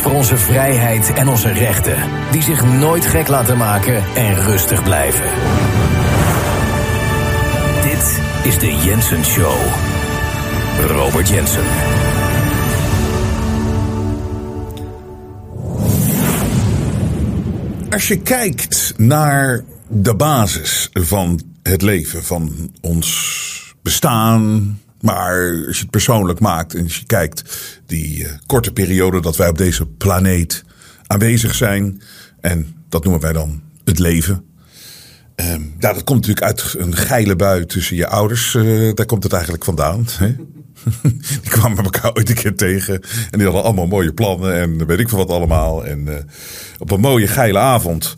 Voor onze vrijheid en onze rechten, die zich nooit gek laten maken en rustig blijven. Dit is de Jensen Show. Robert Jensen. Als je kijkt naar de basis van het leven, van ons bestaan, maar als je het persoonlijk maakt en als je kijkt die uh, korte periode dat wij op deze planeet aanwezig zijn, en dat noemen wij dan het leven. Um, ja, dat komt natuurlijk uit een geile bui tussen je ouders. Uh, daar komt het eigenlijk vandaan. Hè? die kwamen elkaar ooit een keer tegen. En die hadden allemaal mooie plannen en weet ik veel wat allemaal. En uh, op een mooie geile avond.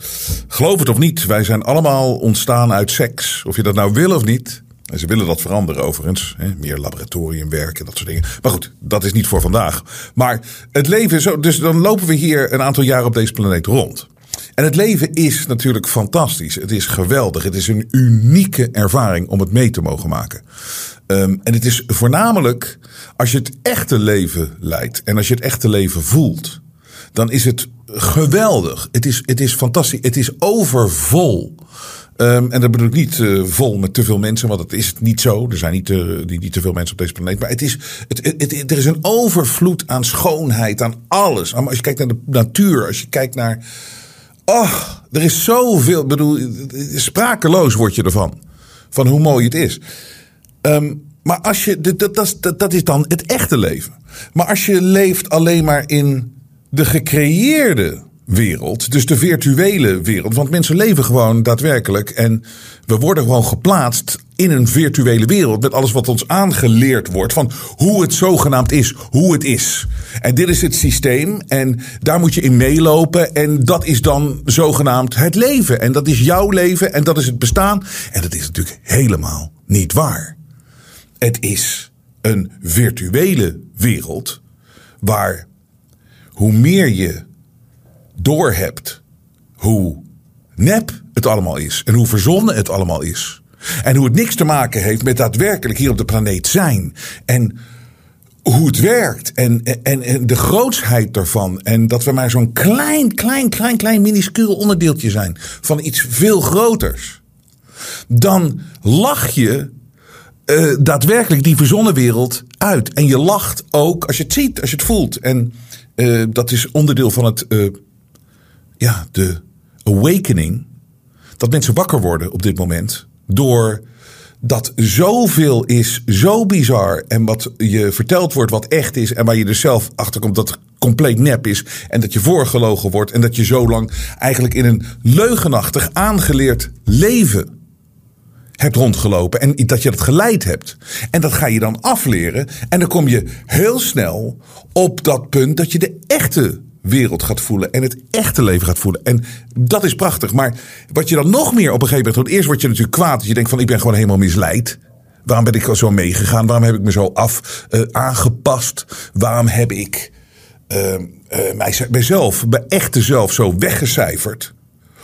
Geloof het of niet, wij zijn allemaal ontstaan uit seks. Of je dat nou wil of niet. En ze willen dat veranderen overigens. Hè? Meer laboratoriumwerk en dat soort dingen. Maar goed, dat is niet voor vandaag. Maar het leven zo. Dus dan lopen we hier een aantal jaar op deze planeet rond. En het leven is natuurlijk fantastisch. Het is geweldig. Het is een unieke ervaring om het mee te mogen maken. Um, en het is voornamelijk als je het echte leven leidt en als je het echte leven voelt, dan is het geweldig. Het is, het is fantastisch. Het is overvol. Um, en dat bedoel ik niet uh, vol met te veel mensen, want dat is niet zo. Er zijn niet, uh, niet, niet te veel mensen op deze planeet. Maar het is, het, het, er is een overvloed aan schoonheid, aan alles. Als je kijkt naar de natuur, als je kijkt naar. Oh, er is zoveel. Bedoel, sprakeloos word je ervan. Van hoe mooi het is. Um, maar als je, dat, dat is dan het echte leven. Maar als je leeft alleen maar in de gecreëerde wereld, dus de virtuele wereld. Want mensen leven gewoon daadwerkelijk en we worden gewoon geplaatst in een virtuele wereld met alles wat ons aangeleerd wordt van hoe het zogenaamd is, hoe het is. En dit is het systeem en daar moet je in meelopen en dat is dan zogenaamd het leven. En dat is jouw leven en dat is het bestaan. En dat is natuurlijk helemaal niet waar. Het is een virtuele wereld waar hoe meer je doorhebt hoe nep het allemaal is en hoe verzonnen het allemaal is. En hoe het niks te maken heeft met daadwerkelijk hier op de planeet zijn. En hoe het werkt en, en, en de grootsheid daarvan. En dat we maar zo'n klein, klein, klein, klein minuscuul onderdeeltje zijn van iets veel groters. Dan lach je uh, daadwerkelijk die verzonnen wereld uit. En je lacht ook als je het ziet, als je het voelt. En uh, dat is onderdeel van het, uh, ja, de awakening. Dat mensen wakker worden op dit moment. Door dat zoveel is, zo bizar. En wat je verteld wordt wat echt is. En waar je er zelf achter komt dat het compleet nep is. En dat je voorgelogen wordt. En dat je zo lang eigenlijk in een leugenachtig aangeleerd leven hebt rondgelopen en dat je dat geleid hebt. En dat ga je dan afleren. En dan kom je heel snel op dat punt dat je de echte wereld gaat voelen en het echte leven gaat voelen. En dat is prachtig. Maar wat je dan nog meer op een gegeven moment doet, eerst word je natuurlijk kwaad. Dat je denkt van ik ben gewoon helemaal misleid. Waarom ben ik zo meegegaan? Waarom heb ik me zo af uh, aangepast? Waarom heb ik uh, uh, mij, mijzelf, mijn echte zelf zo weggecijferd?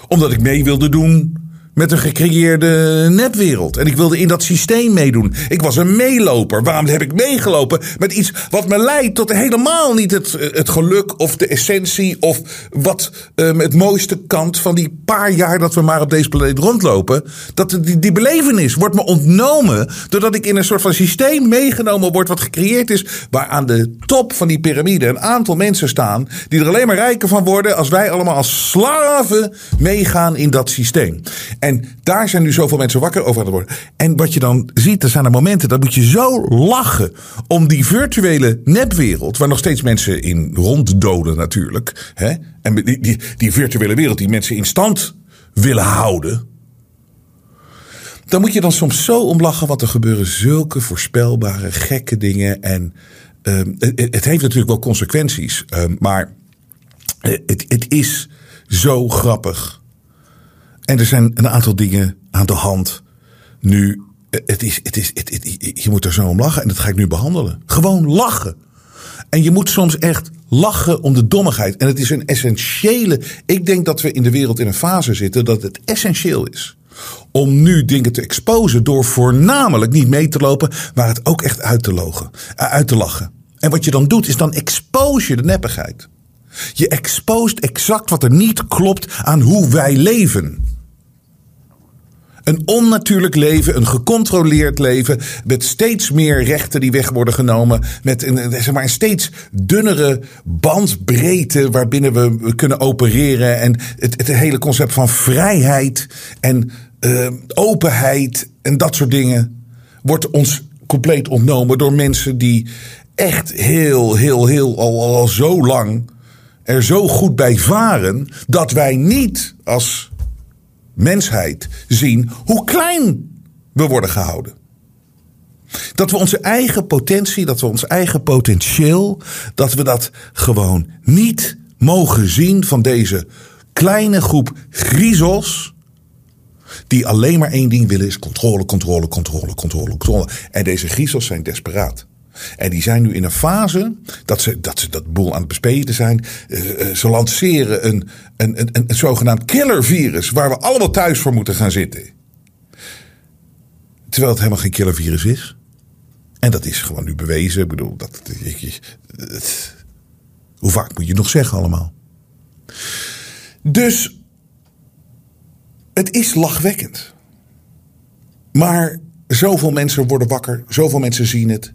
Omdat ik mee wilde doen met een gecreëerde nepwereld. En ik wilde in dat systeem meedoen. Ik was een meeloper. Waarom heb ik meegelopen met iets wat me leidt tot helemaal niet het, het geluk of de essentie of wat um, het mooiste kant van die paar jaar dat we maar op deze planeet rondlopen. Dat die, die belevenis wordt me ontnomen doordat ik in een soort van systeem meegenomen word wat gecreëerd is. Waar aan de top van die piramide een aantal mensen staan die er alleen maar rijker van worden als wij allemaal als slaven meegaan in dat systeem. En daar zijn nu zoveel mensen wakker over aan het worden. En wat je dan ziet, er zijn er momenten, dat moet je zo lachen om die virtuele nepwereld, waar nog steeds mensen in ronddoden natuurlijk. Hè? En die, die, die virtuele wereld die mensen in stand willen houden. Dan moet je dan soms zo om lachen, want er gebeuren zulke voorspelbare, gekke dingen. En um, het, heeft natuurlijk wel consequenties. Um, maar het, het is zo grappig en er zijn een aantal dingen aan de hand. Nu, het is, het is, het, het, je moet er zo om lachen en dat ga ik nu behandelen. Gewoon lachen. En je moet soms echt lachen om de dommigheid. En het is een essentiële. Ik denk dat we in de wereld in een fase zitten dat het essentieel is. Om nu dingen te exposen door voornamelijk niet mee te lopen, maar het ook echt uit te, logen, uit te lachen. En wat je dan doet, is dan expose je de neppigheid. Je expost exact wat er niet klopt aan hoe wij leven. Een onnatuurlijk leven, een gecontroleerd leven. Met steeds meer rechten die weg worden genomen. Met een, zeg maar, een steeds dunnere bandbreedte waarbinnen we kunnen opereren. En het, het hele concept van vrijheid en uh, openheid en dat soort dingen. wordt ons compleet ontnomen door mensen die echt heel, heel, heel al, al, al zo lang er zo goed bij varen dat wij niet als mensheid zien hoe klein we worden gehouden. Dat we onze eigen potentie, dat we ons eigen potentieel, dat we dat gewoon niet mogen zien van deze kleine groep griezels. Die alleen maar één ding willen is controle, controle, controle, controle, controle. En deze griezels zijn desperaat. En die zijn nu in een fase dat ze dat, ze dat boel aan het bespeden zijn. Uh, ze lanceren een, een, een, een zogenaamd killervirus waar we allemaal thuis voor moeten gaan zitten. Terwijl het helemaal geen killervirus is. En dat is gewoon nu bewezen. Ik bedoel, dat, dat, hoe vaak moet je nog zeggen allemaal? Dus het is lachwekkend. Maar zoveel mensen worden wakker, zoveel mensen zien het.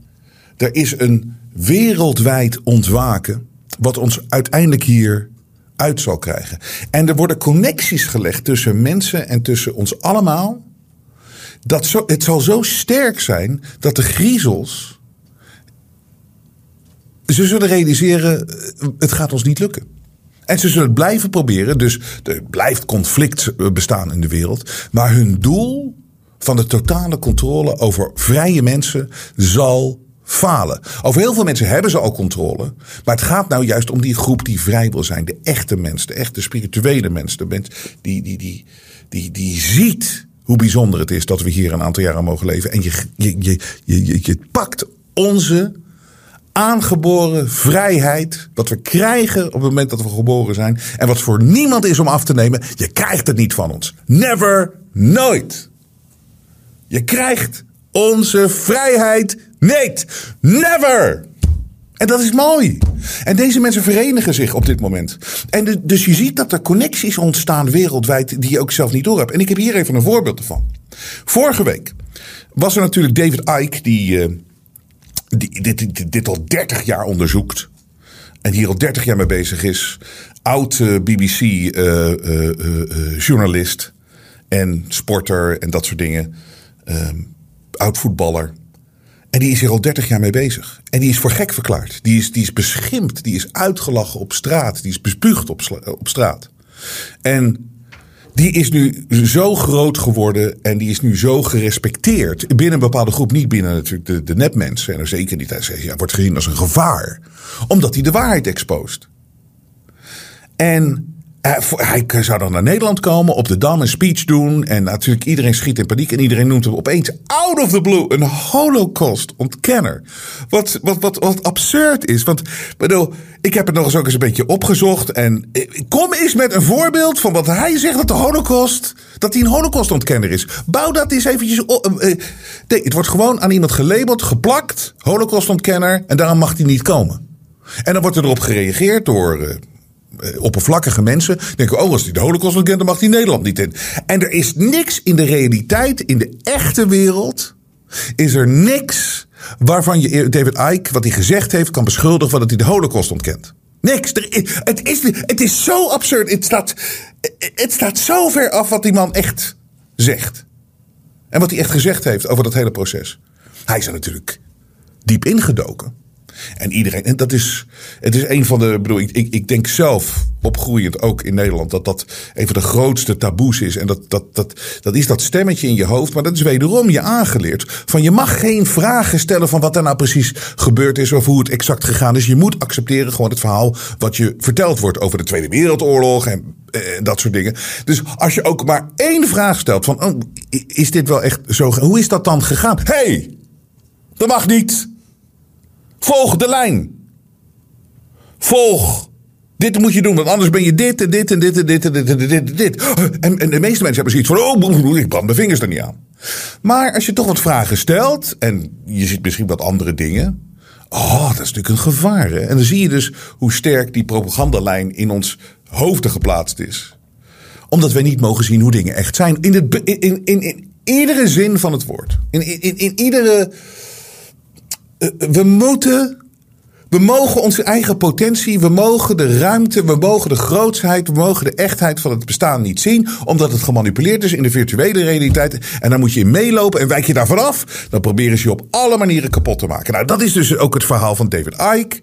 Er is een wereldwijd ontwaken, wat ons uiteindelijk hier uit zal krijgen. En er worden connecties gelegd tussen mensen en tussen ons allemaal. Dat zo, het zal zo sterk zijn dat de griezels. Ze zullen realiseren, het gaat ons niet lukken. En ze zullen blijven proberen. Dus er blijft conflict bestaan in de wereld. Maar hun doel van de totale controle over vrije mensen zal falen. Over heel veel mensen hebben ze al controle. Maar het gaat nou juist om die groep die vrij wil zijn. De echte mens, de echte spirituele mens. De mens die, die, die, die, die ziet hoe bijzonder het is dat we hier een aantal jaren mogen leven. En je, je, je, je, je pakt onze aangeboren vrijheid. Wat we krijgen op het moment dat we geboren zijn. En wat voor niemand is om af te nemen. Je krijgt het niet van ons. Never, nooit. Je krijgt onze vrijheid niet. Never. En dat is mooi. En deze mensen verenigen zich op dit moment. En dus je ziet dat er connecties ontstaan wereldwijd die je ook zelf niet door hebt. En ik heb hier even een voorbeeld ervan. Vorige week was er natuurlijk David Icke die, uh, die dit, dit, al 30 jaar onderzoekt. En hier al 30 jaar mee bezig is. Oud uh, BBC-journalist. Uh, en sporter en dat soort dingen. Ehm, oud voetballer. En die is hier al 30 jaar mee bezig. En die is voor gek verklaard. Die is, die is beschimpt. Die is uitgelachen op straat. Die is bespuugd op, op straat. En die is nu zo groot geworden en die is nu zo gerespecteerd. Binnen een bepaalde groep, niet binnen natuurlijk de, de nepmensen. En er zeker niet. Hij ja, wordt gezien als een gevaar. Omdat hij de waarheid exposeert. En hij zou dan naar Nederland komen, op de Dam een speech doen. En natuurlijk iedereen schiet in paniek. En iedereen noemt hem opeens out of the blue een holocaust-ontkenner. Wat, wat, wat, wat absurd is. Want bedoel, ik heb het nog eens ook eens een beetje opgezocht. En kom eens met een voorbeeld van wat hij zegt dat de holocaust... dat hij een holocaust-ontkenner is. Bouw dat eens eventjes op. Eh, eh, nee, het wordt gewoon aan iemand gelabeld, geplakt. Holocaust-ontkenner. En daarom mag hij niet komen. En dan wordt er erop gereageerd door eh, eh, oppervlakkige mensen denken: oh, als die de Holocaust kent, dan mag die Nederland niet in. En er is niks in de realiteit, in de echte wereld, is er niks waarvan je David Icke, wat hij gezegd heeft, kan beschuldigen van dat hij de Holocaust ontkent. Niks. Is, het, is, het is zo absurd. Het staat, het staat zo ver af wat die man echt zegt. En wat hij echt gezegd heeft over dat hele proces. Hij is er natuurlijk diep ingedoken. En iedereen, en dat is, het is een van de, bedoel, ik, ik, ik denk zelf, opgroeiend ook in Nederland, dat dat een van de grootste taboes is. En dat, dat, dat, dat is dat stemmetje in je hoofd, maar dat is wederom je aangeleerd. Van je mag geen vragen stellen van wat er nou precies gebeurd is of hoe het exact gegaan is. Je moet accepteren gewoon het verhaal wat je verteld wordt over de Tweede Wereldoorlog en, en dat soort dingen. Dus als je ook maar één vraag stelt van, oh, is dit wel echt zo, hoe is dat dan gegaan? hey, dat mag niet. Volg de lijn. Volg. Dit moet je doen, want anders ben je dit en dit en dit en dit en dit en dit en dit. En, de meeste mensen hebben zoiets van, oh, ik brand mijn vingers er niet aan. Maar als je toch wat vragen stelt, en je ziet misschien wat andere dingen. Oh, dat is natuurlijk een gevaar. En dan zie je dus hoe sterk die propagandalijn in ons hoofden geplaatst is. Omdat wij niet mogen zien hoe dingen echt zijn. In, het, in, in, in, in iedere zin van het woord. In, in, in iedere. We moeten. We mogen onze eigen potentie, we mogen de ruimte, we mogen de grootsheid, we mogen de echtheid van het bestaan niet zien, omdat het gemanipuleerd is in de virtuele realiteit. En dan moet je in meelopen en wijk je daarvan af. Dan proberen ze je op alle manieren kapot te maken. Nou, dat is dus ook het verhaal van David Icke.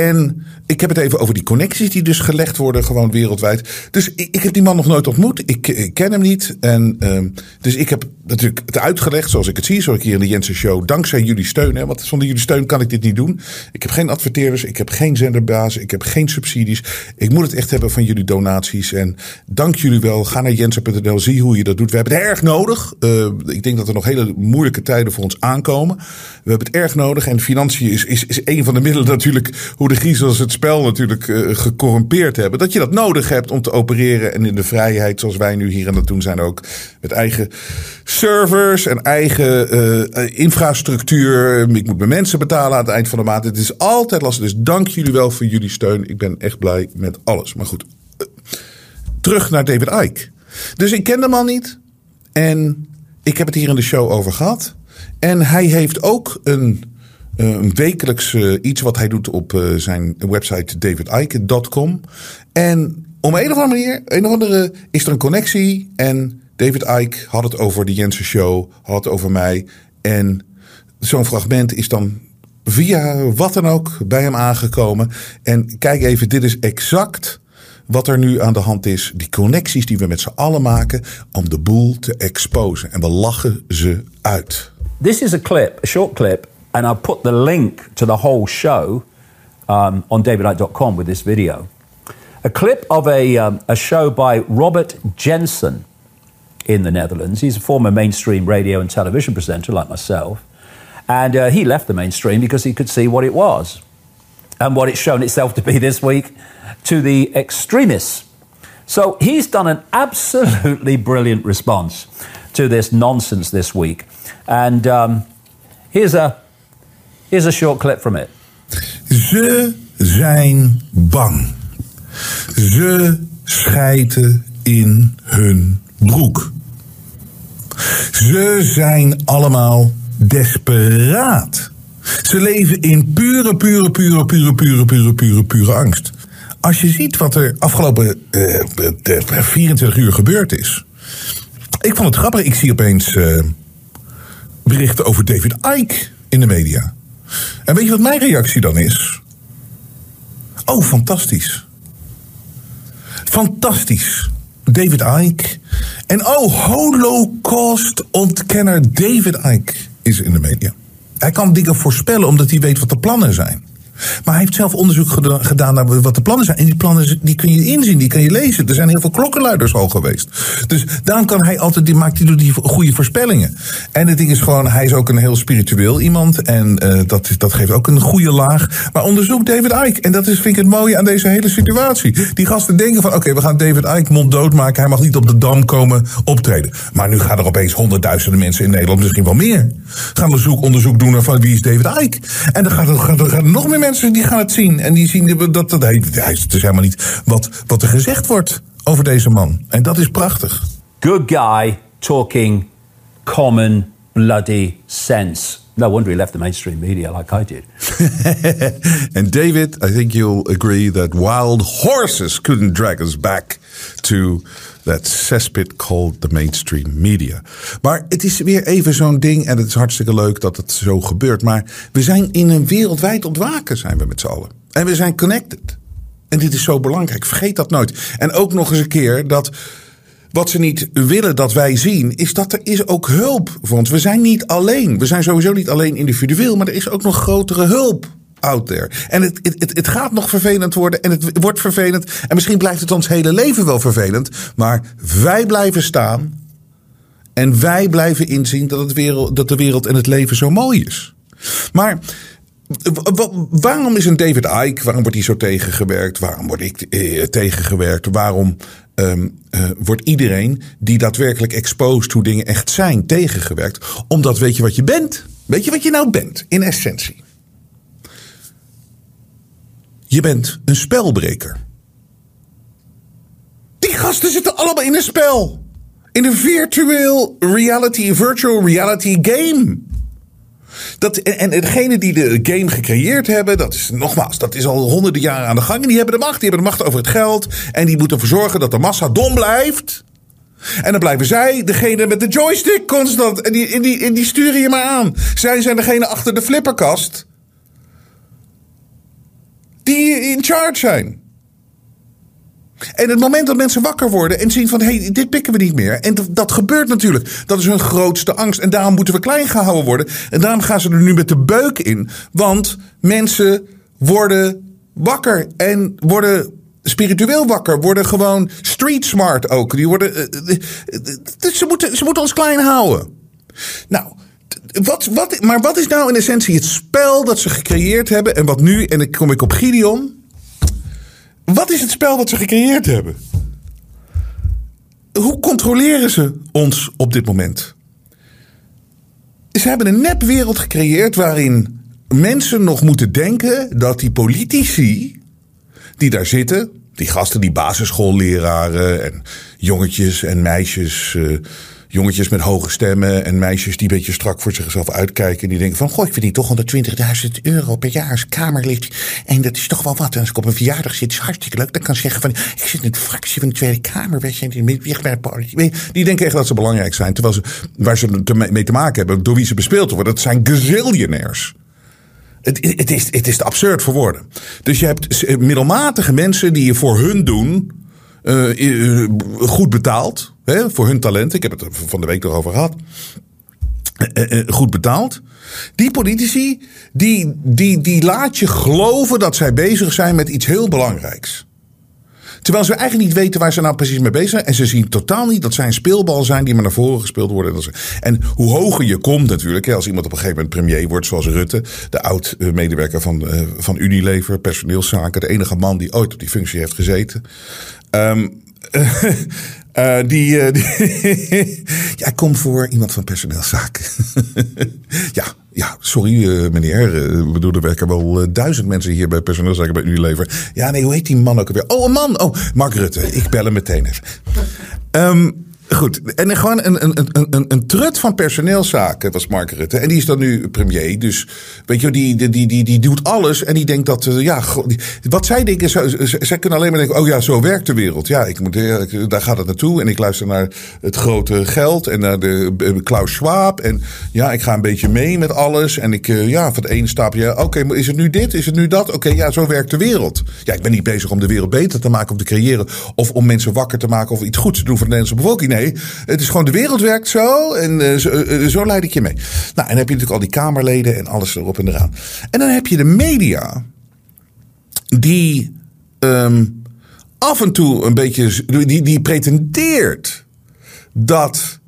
En ik heb het even over die connecties die dus gelegd worden gewoon wereldwijd. Dus ik, ik heb die man nog nooit ontmoet. Ik, ken hem niet. En, uh, dus ik heb natuurlijk het uitgelegd zoals ik het zie. Zoals ik hier in de Jensen Show. Dankzij jullie steun. Hè, want zonder jullie steun kan ik dit niet doen. Ik heb geen adverteerders. Ik heb geen zenderbazen. Ik heb geen subsidies. Ik moet het echt hebben van jullie donaties. En dank jullie wel. Ga naar jensen.nl. Zie hoe je dat doet. We hebben het erg nodig. Uh, ik denk dat er nog hele moeilijke tijden voor ons aankomen. We hebben het erg nodig. En financiën is, is, is een van de middelen natuurlijk. Hoe de griezels het spel natuurlijk uh, gecorrumpeerd hebben. Dat je dat nodig hebt om te opereren. En in de vrijheid zoals wij nu hier aan het doen zijn ook. Met eigen servers en eigen uh, infrastructuur. Ik moet mijn mensen betalen aan het eind van de maand. Het is altijd lastig. Dus dank jullie wel voor jullie steun. Ik ben echt blij met alles. Maar goed, terug naar David Icke. Dus ik ken de man niet. En ik heb het hier in de show over gehad. En hij heeft ook een, een wekelijks iets wat hij doet op zijn website davidike.com. En om een of andere manier, een of andere, is er een connectie. En David Icke had het over de Jensen Show, had het over mij. En zo'n fragment is dan via wat dan ook bij hem aangekomen. En kijk even, dit is exact wat er nu aan de hand is. Die connecties die we met z'n allen maken om de boel te exposen. En we lachen ze uit. This is a clip, a short clip. And I put the link to the whole show um, on davidike.com with this video. A clip of a, um, a show by Robert Jensen. in the Netherlands. He's a former mainstream radio and television presenter like myself. And uh, he left the mainstream because he could see what it was and what it's shown itself to be this week to the extremists. So he's done an absolutely brilliant response to this nonsense this week. And um, here's, a, here's a short clip from it. Ze zijn bang. Ze schijten in hun broek. Ze zijn allemaal desperaat. Ze leven in pure, pure, pure, pure, pure, pure, pure, pure angst. Als je ziet wat er afgelopen uh, 24 uur gebeurd is. Ik vond het grappig. Ik zie opeens uh, berichten over David Icke in de media. En weet je wat mijn reactie dan is? Oh, fantastisch. Fantastisch. David Icke. En oh, Holocaust-ontkenner David Icke is in de media. Hij kan dingen voorspellen omdat hij weet wat de plannen zijn. Maar hij heeft zelf onderzoek gedaan naar wat de plannen zijn. En die plannen die kun je inzien, die kun je lezen. Er zijn heel veel klokkenluiders al geweest. Dus daarom kan hij altijd, die maakt hij die goede voorspellingen. En het ding is gewoon, hij is ook een heel spiritueel iemand. En uh, dat, dat geeft ook een goede laag. Maar onderzoek David Icke. En dat is, vind ik het mooie aan deze hele situatie. Die gasten denken van, oké, we gaan David Icke monddood maken. Hij mag niet op de Dam komen optreden. Maar nu gaan er opeens honderdduizenden mensen in Nederland, misschien wel meer. Gaan onderzoek, onderzoek doen naar van wie is David Icke. En dan gaat er, gaat er, gaat er nog meer mensen die gaan het zien. En die zien dat, dat, dat hij, is dus helemaal niet wat, wat er gezegd wordt over deze man. En dat is prachtig. Good guy talking common bloody sense. No wonder he left the mainstream media like I did. and David, I think you'll agree that wild horses couldn't drag us back to that cesspit called the mainstream media. Maar het is weer even zo'n ding en het is hartstikke leuk dat het zo gebeurt. Maar we zijn in een wereldwijd ontwaken, zijn we met z'n allen. En we zijn connected. En dit is zo belangrijk. Vergeet dat nooit. En ook nog eens een keer dat wat ze niet willen dat wij zien, is dat er is ook hulp voor ons. We zijn niet alleen. We zijn sowieso niet alleen individueel, maar er is ook nog grotere hulp out there. En het, het, het gaat nog vervelend worden en het wordt vervelend. En misschien blijft het ons hele leven wel vervelend. Maar wij blijven staan. En wij blijven inzien dat, het wereld, dat de wereld en het leven zo mooi is. Maar waarom is een David Icke, waarom wordt hij zo tegengewerkt? Waarom word ik eh, tegengewerkt? Waarom um, uh, wordt iedereen die daadwerkelijk exposed hoe dingen echt zijn tegengewerkt? Omdat weet je wat je bent? Weet je wat je nou bent in essentie? Je bent een spelbreker. Die gasten zitten allemaal in een spel. In een virtual reality, virtual reality game. Dat, en, en degene die de game gecreëerd hebben, dat is nogmaals, dat is al honderden jaren aan de gang. En die hebben de macht, die hebben de macht over het geld. En die moeten ervoor zorgen dat de massa dom blijft. En dan blijven zij degene met de joystick constant. En die, die, en die sturen je maar aan. Zij zijn degene achter de flipperkast. Die in charge zijn. En het moment dat mensen wakker worden en zien van hé, hey, dit pikken we niet meer. En dat, dat, gebeurt natuurlijk. Dat is hun grootste angst. En daarom moeten we klein gehouden worden. En daarom gaan ze er nu met de beuk in. Want mensen worden wakker en worden spiritueel wakker, worden gewoon street smart ook. Die worden, uh, ze, moeten, ze moeten ons klein houden. Nou, wat, wat, maar wat is nou in essentie het spel dat ze gecreëerd hebben en wat nu, en dan kom ik op Gideon. Wat is het spel dat ze gecreëerd hebben? Hoe controleren ze ons op dit moment? Ze hebben een nepwereld gecreëerd waarin mensen nog moeten denken dat die politici die daar zitten, die gasten, die basisschoolleraren en jongetjes en meisjes, uh, jongetjes met hoge stemmen en meisjes die een beetje strak voor zichzelf uitkijken. En die denken van, goh, ik verdien toch 120.000 euro per jaar als kamerlid. En dat is toch wel wat. Als ik op een verjaardag zit, is hartstikke leuk. Dan kan ik zeggen van, ik zit in de fractie van de Tweede Kamer. Weet je, die, die denken echt dat ze belangrijk zijn. Terwijl ze, waar ze mee te maken hebben, door wie ze bespeeld worden, dat zijn gazillionaires. Het, het, is, het is te absurd voor woorden. Dus je hebt middelmatige mensen die je voor hun doen uh, goed betaald. Hè, voor hun talenten. Ik heb het er van de week nog over gehad. Uh, goed betaald. Die politici, die, die, die laat je geloven dat zij bezig zijn met iets heel belangrijks. Terwijl ze eigenlijk niet weten waar ze nou precies mee bezig zijn. En ze zien totaal niet dat zij een speelbal zijn die maar naar voren gespeeld worden. En hoe hoger je komt natuurlijk. Als iemand op een gegeven moment premier wordt zoals Rutte. De oud-medewerker van, van Unilever, personeelszaken. De enige man die ooit op die functie heeft gezeten. Um, die, die ja, kom voor iemand van personeelszaken. ja, ja, sorry uh, meneer. Ik bedoel, er werken wel duizend mensen hier bij personeelszaken bij Unilever. Ja, nee, hoe heet die man ook alweer? Oh, een man! Oh, Mark Rutte. Ik bel hem meteen even. Um, Goed, en gewoon een, een, een, een, trut van personeelszaken was Mark Rutte. En die is dan nu premier. Dus weet je, die, die, die, die, doet alles. En die denkt dat, uh, ja, wat zij denken, zij kunnen alleen maar denken: oh ja, zo werkt de wereld. Ja, ik moet, daar gaat het naartoe. En ik luister naar het grote geld en naar de Klaus Schwab. En ja, ik ga een beetje mee met alles. En ik, ja, van het ene stapje, oké, is het nu dit? Is het nu dat? Oké, ja, zo werkt de wereld. Ja, ik ben niet bezig om de wereld beter te maken of te creëren. Of om mensen wakker te maken of iets goeds te doen voor de Nederlandse bevolking. Nee, het is gewoon de wereld werkt zo en uh, zo, uh, zo, leid ik je mee. Nou, en dan heb je natuurlijk al die Kamerleden en alles erop en eraan. En dan heb je de media die um, af en toe een beetje, die, die pretendeert dat.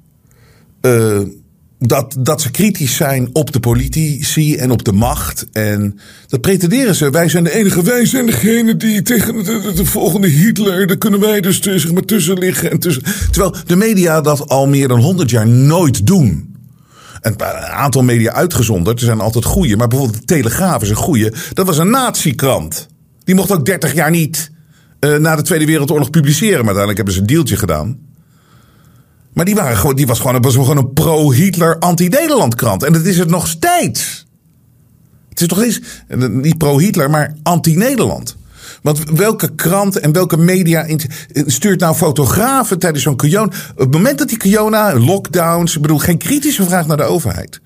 Dat, dat ze kritisch zijn op de politici en op de macht. En dat pretenderen ze. Wij zijn de enige, wij zijn degene die tegen de, de, volgende Hitler, daar kunnen wij dus tussen liggen. En. Terwijl de media dat al meer dan honderd jaar nooit doen. Een aantal media uitgezonderd, er zijn altijd goede. Maar bijvoorbeeld de Telegraaf is een goede. Dat was een natiekrant. Die mocht ook 30 jaar niet uh, na de Tweede Wereldoorlog publiceren. Maar uiteindelijk hebben ze een deeltje gedaan. Maar die, waren gewoon, die was gewoon, was gewoon een pro-Hitler, anti-Nederland krant. En dat is het nog steeds. Het is nog steeds, niet pro-Hitler, maar anti-Nederland. Want welke krant en welke media stuurt nou fotografen tijdens zo'n Kiona? Op het moment dat die Kiona, lockdowns, ik bedoel, geen kritische vraag naar de overheid.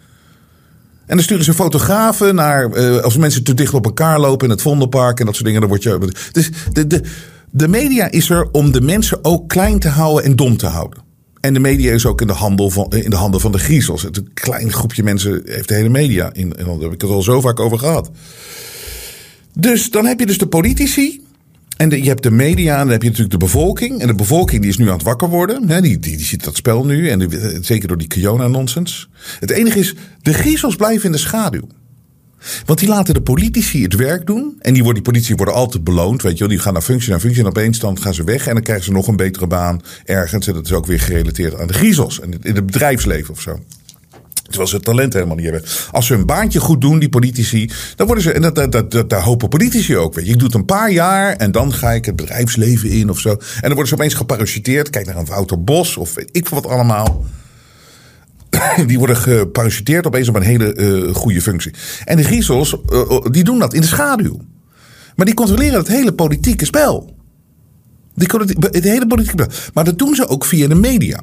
En dan sturen ze fotografen naar, uh, als mensen te dicht op elkaar lopen in het Vondelpark en dat soort dingen, dan word je. Dus de, de, de media is er om de mensen ook klein te houden en dom te houden. En de media is ook in de, handel van, in de handen van de griezels. Een klein groepje mensen heeft de hele media. In, daar heb ik het al zo vaak over gehad. Dus dan heb je dus de politici. En je hebt de media en dan heb je natuurlijk de bevolking. En de bevolking die is nu aan het wakker worden. Hè, die, die, die ziet dat spel nu. En zeker door die Kiona-nonsens. Het enige is, de griezels blijven in de schaduw. Want die laten de politici het werk doen. En die, worden, die politici worden altijd beloond. Weet je wel. Die gaan naar functie naar functie. En opeens dan gaan ze weg. En dan krijgen ze nog een betere baan ergens. En dat is ook weer gerelateerd aan de griezels. En in het bedrijfsleven of zo. Terwijl ze het talent helemaal niet hebben. Als ze hun baantje goed doen, die politici, dan worden ze. En dat, dat, dat, daar hopen politici ook. Weet je. Ik doe het een paar jaar en dan ga ik het bedrijfsleven in of zo. En dan worden ze opeens geparachuteerd. Kijk naar een Wouter Bos of weet ik wat allemaal. Die worden geparachuteerd opeens op een hele uh, goede functie. En de griezels, uh, die doen dat in de schaduw. Maar die controleren het hele politieke spel. Die, het hele politieke spel. Maar dat doen ze ook via de media.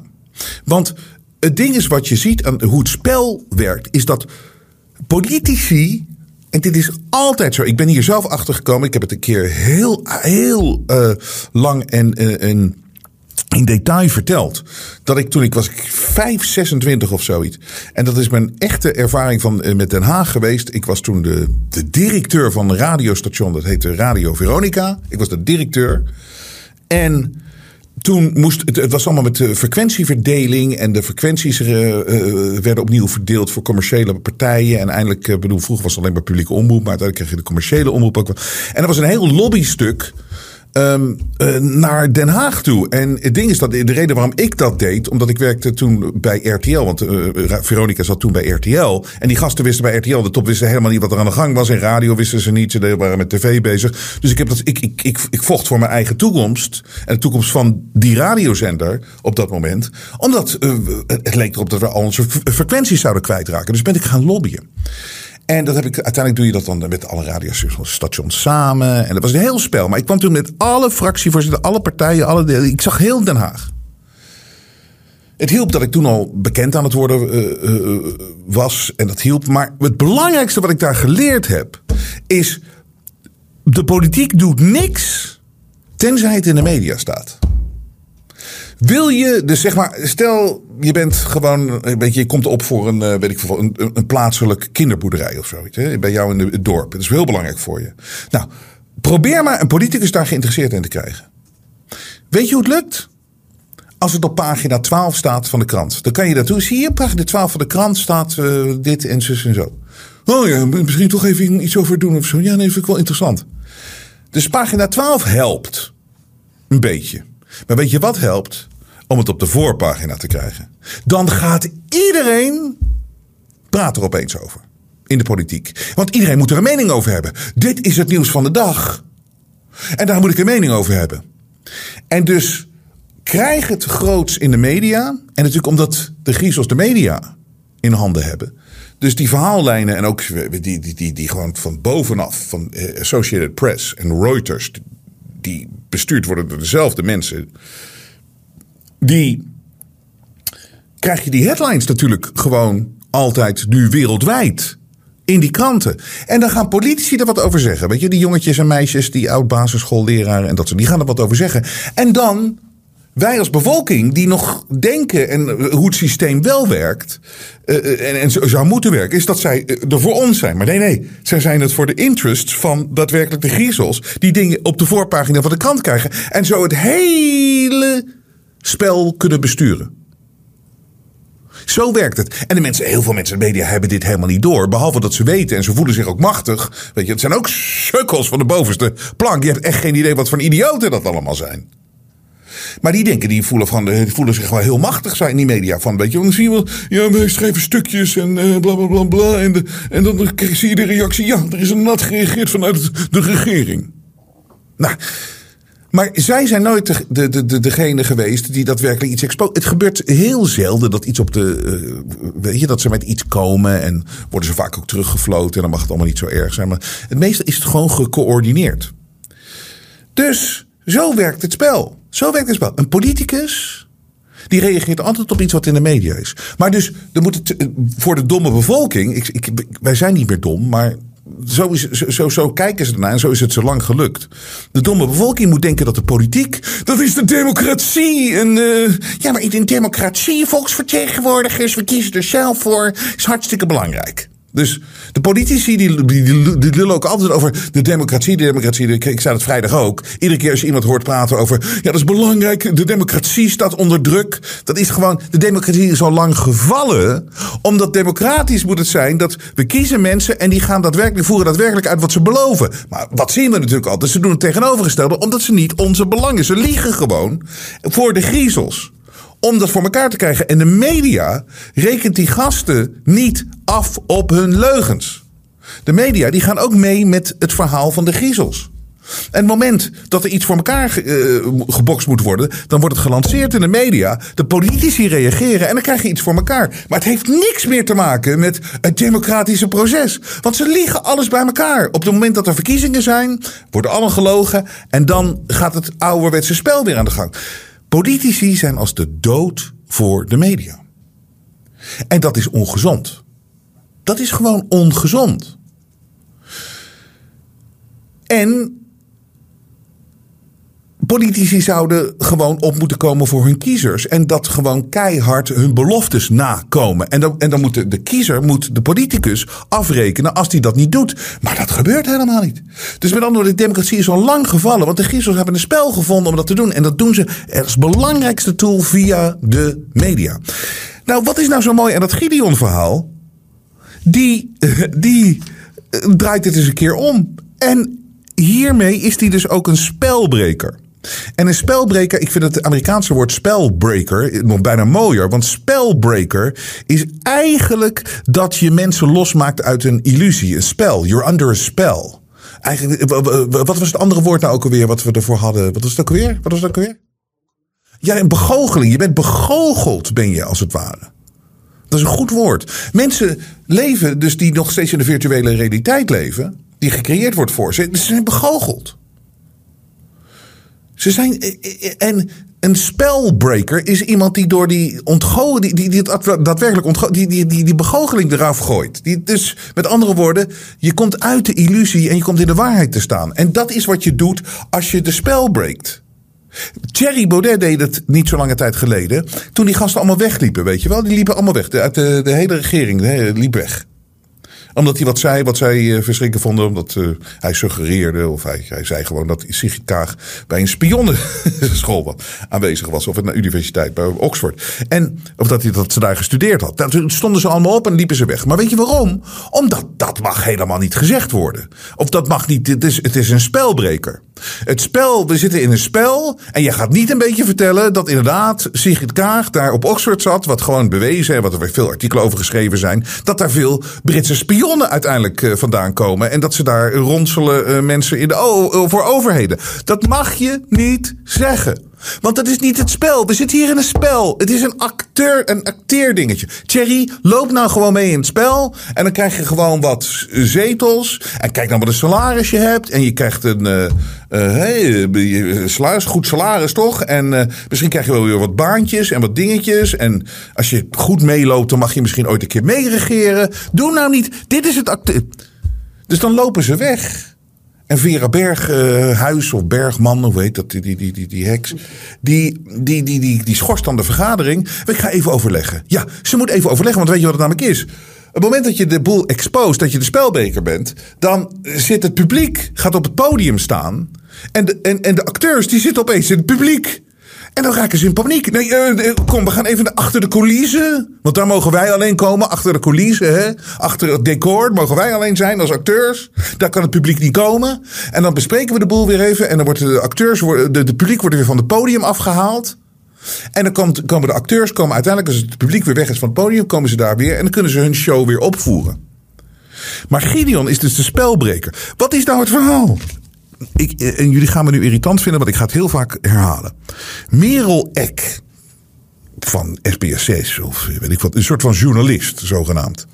Want het ding is wat je ziet aan hoe het spel werkt, is dat politici. En dit is altijd zo. Ik ben hier zelf achter gekomen. Ik heb het een keer heel, heel lang en, en in detail verteld. Dat ik toen ik was 5, 26 of zoiets. En dat is mijn echte ervaring van, uh, met Den Haag geweest. Ik was toen de, de directeur van een radiostation. Dat heette Radio Veronica. Ik was de directeur. En toen moest het, het was allemaal met de frequentieverdeling en de frequenties uh, werden opnieuw verdeeld voor commerciële partijen. En eindelijk, bedoel, vroeger was het alleen maar publieke omroep, maar uiteindelijk kreeg je de commerciële omroep ook. En er was een heel lobbystuk Um, uh, naar Den Haag toe. En het ding is dat de reden waarom ik dat deed, omdat ik werkte toen bij RTL. Want uh, Veronica zat toen bij RTL. En die gasten wisten bij RTL, de top wisten helemaal niet wat er aan de gang was. In radio wisten ze niet, ze waren met tv bezig. Dus ik, heb dat, ik, ik, ik, ik vocht voor mijn eigen toekomst. En de toekomst van die radiozender op dat moment. Omdat uh, het leek erop dat we al onze frequenties zouden kwijtraken. Dus ben ik gaan lobbyen. En dat heb ik, uiteindelijk doe je dat dan met alle radiostations samen. En dat was een heel spel. Maar ik kwam toen met alle fractievoorzitters, alle partijen, alle delen. Ik zag heel Den Haag. Het hielp dat ik toen al bekend aan het worden uh, uh, was. En dat hielp. Maar het belangrijkste wat ik daar geleerd heb. Is. De politiek doet niks. Tenzij het in de media staat. Wil je, dus zeg maar, stel je bent gewoon, weet je, je komt op voor een, weet ik veel, een, een plaatselijk kinderboerderij of zoiets. Hè, bij jou in het dorp. Dat is heel belangrijk voor je. Nou, probeer maar een politicus daar geïnteresseerd in te krijgen. Weet je hoe het lukt? Als het op pagina 12 staat van de krant. Dan kan je dat doen. Zie je, pagina 12 van de krant staat uh, dit en zus en zo. Oh ja, misschien toch even iets over doen of zo. Ja, nee, vind ik wel interessant. Dus pagina 12 helpt. Een beetje. Maar weet je wat helpt? Om het op de voorpagina te krijgen. Dan gaat iedereen praat er opeens over. In de politiek. Want iedereen moet er een mening over hebben. Dit is het nieuws van de dag. En daar moet ik een mening over hebben. En dus krijg het groots in de media. En natuurlijk omdat de griezels de media in handen hebben. Dus die verhaallijnen en ook die, die, die, die gewoon van bovenaf, van Associated Press en Reuters, die bestuurd worden door dezelfde mensen die krijg je die headlines natuurlijk gewoon altijd nu wereldwijd. In die kranten. En dan gaan politici er wat over zeggen. Weet je, die jongetjes en meisjes, die oud-basisschoolleraren en dat soort, die gaan er wat over zeggen. En dan wij als bevolking die nog denken en hoe het systeem wel werkt uh, en, en zou moeten werken, is dat zij er voor ons zijn. Maar nee, nee, zij zijn het voor de interests van daadwerkelijk de griezels die dingen op de voorpagina van de krant krijgen en zo het hele spel kunnen besturen. Zo werkt het. En de mensen, heel veel mensen in de media hebben dit helemaal niet door. Behalve dat ze weten en ze voelen zich ook machtig. Weet je, het zijn ook sukkels van de bovenste plank. Je hebt echt geen idee wat voor idioten dat allemaal zijn. Maar die denken, die voelen, van, die voelen zich wel heel machtig zijn in die media. Van, weet je, dan zie je wel, ja, we schrijven stukjes en uh, bla bla bla bla. En, de, en dan zie je de reactie, ja, er is een nat gereageerd vanuit de regering. Nou, maar zij zijn nooit de, de, de, degene geweest die daadwerkelijk iets expo. Het gebeurt heel zelden dat iets op de. Uh, weet je, dat ze met iets komen en worden ze vaak ook teruggefloten. En dan mag het allemaal niet zo erg zijn. Maar het meeste is het gewoon gecoördineerd. Dus zo werkt het spel. Zo werkt het spel. Een politicus. Die reageert altijd op iets wat in de media is. Maar dus, moet het, voor de domme bevolking. Ik, wij zijn niet meer dom, maar zo, is, zo, zo kijken ze ernaar en zo is het zo lang gelukt. De domme bevolking moet denken dat de politiek, dat is de democratie. En, uh, ja, maar in democratie, volksvertegenwoordigers, we kiezen er zelf voor, is hartstikke belangrijk. Dus de politici die, die, die, lullen ook altijd over de democratie, de democratie. Ik zei het vrijdag ook. Iedere keer als je iemand hoort praten over. Ja, dat is belangrijk. De democratie staat onder druk. Dat is gewoon. De democratie is al lang gevallen. Omdat democratisch moet het zijn dat we kiezen mensen. en die gaan daadwerkelijk voeren daadwerkelijk uit wat ze beloven. Maar wat zien we natuurlijk altijd? Ze doen het tegenovergestelde. omdat ze niet onze belangen. Ze liegen gewoon voor de griezels om dat voor elkaar te krijgen. En de media rekent die gasten niet af op hun leugens. De media die gaan ook mee met het verhaal van de griezels. En het moment dat er iets voor elkaar uh, gebokst moet worden, dan wordt het gelanceerd in de media. De politici reageren en dan krijg je iets voor elkaar. Maar het heeft niks meer te maken met het democratische proces. Want ze liegen alles bij elkaar. Op het moment dat er verkiezingen zijn, worden allen gelogen. En dan gaat het ouderwetse spel weer aan de gang. Politici zijn als de dood voor de media. En dat is ongezond. Dat is gewoon ongezond. En Politici zouden gewoon op moeten komen voor hun kiezers. En dat gewoon keihard hun beloftes nakomen. En dan, en dan moet de, kiezer, moet de politicus afrekenen als hij dat niet doet. Maar dat gebeurt helemaal niet. Dus met andere woorden, de democratie is al lang gevallen. Want de kiezers hebben een spel gevonden om dat te doen. En dat doen ze als belangrijkste tool via de media. Nou, wat is nou zo mooi aan dat Gideon-verhaal? Die, die eh, draait het eens een keer om. En hiermee is hij dus ook een spelbreker. En een spelbreker, ik vind het Amerikaanse woord spelbreaker nog bijna mooier. Want spelbreaker is eigenlijk dat je mensen losmaakt uit een illusie, een spel. You're under a spell. Eigenlijk, wat was het andere woord nou ook alweer wat we ervoor hadden? Wat was het ook alweer? Wat was het ook alweer? Ja, een begoocheling. Je bent begoocheld, ben je als het ware. Dat is een goed woord. Mensen leven dus die nog steeds in de virtuele realiteit leven, die gecreëerd wordt voor ze, ze zijn begoocheld. Ze zijn. Eh, eh, en een spelbreaker is iemand die door die ontgoocheling, die, die, die daadwerkelijk ontgo die, die, die, die begoocheling eraf gooit. Die, dus met andere woorden, je komt uit de illusie en je komt in de waarheid te staan. En dat is wat je doet als je de spel breekt. Thierry Baudet deed het niet zo lange tijd geleden. Toen die gasten allemaal wegliepen, weet je wel. Die liepen allemaal weg. De, hele regering liep weg omdat hij wat zei wat zij uh, verschrikken vonden. Omdat uh, hij suggereerde, of hij, hij zei gewoon dat Sigrid Kaag bij een spionnenschool aanwezig was. Of het universiteit bij Oxford. En, of dat, hij, dat ze daar gestudeerd had. Toen stonden ze allemaal op en liepen ze weg. Maar weet je waarom? Omdat dat mag helemaal niet gezegd worden. Of dat mag niet, het is, het is een spelbreker. Het spel, we zitten in een spel. En je gaat niet een beetje vertellen dat inderdaad Sigrid Kaag daar op Oxford zat. Wat gewoon bewezen, en wat er weer veel artikelen over geschreven zijn. Dat daar veel Britse spionnen uiteindelijk uh, vandaan komen. En dat ze daar ronselen uh, mensen in de voor overheden. Dat mag je niet zeggen. Want dat is niet het spel. We zitten hier in een spel. Het is een acteur, een acteerdingetje. Thierry, loop nou gewoon mee in het spel. En dan krijg je gewoon wat zetels. En kijk nou wat een salaris je hebt. En je krijgt een uh, salaris, goed salaris toch? En misschien krijg je wel weer wat baantjes en wat dingetjes. En als je goed meeloopt, dan mag je misschien ooit een keer meeregeren. Doe nou niet. Dit is het acteur. Dus dan lopen ze weg. En Vera Berghuis of Bergman, hoe heet dat, die, die, die, die, die heks, die, die, die, die, die schorst dan de vergadering. Ik ga even overleggen. Ja, ze moet even overleggen, want weet je wat het namelijk is? Op het moment dat je de boel exposed, dat je de spelbeker bent, dan zit het publiek, gaat op het podium staan. En de, en, en de acteurs, die zitten opeens in het publiek. En dan raken ze in paniek. Nee, uh, kom, we gaan even achter de coulissen. Want daar mogen wij alleen komen, achter de coulissen. Hè? Achter het decor mogen wij alleen zijn als acteurs. Daar kan het publiek niet komen. En dan bespreken we de boel weer even. En dan worden de acteurs, de, de publiek wordt weer van het podium afgehaald. En dan komt, komen de acteurs, komen uiteindelijk, als het publiek weer weg is van het podium, komen ze daar weer. En dan kunnen ze hun show weer opvoeren. Maar Gideon is dus de spelbreker. Wat is nou het verhaal? Ik, eh, en jullie gaan me nu irritant vinden, want ik ga het heel vaak herhalen. Merel Eck van SBS6 of weet ik wat, een soort van journalist, zogenaamd.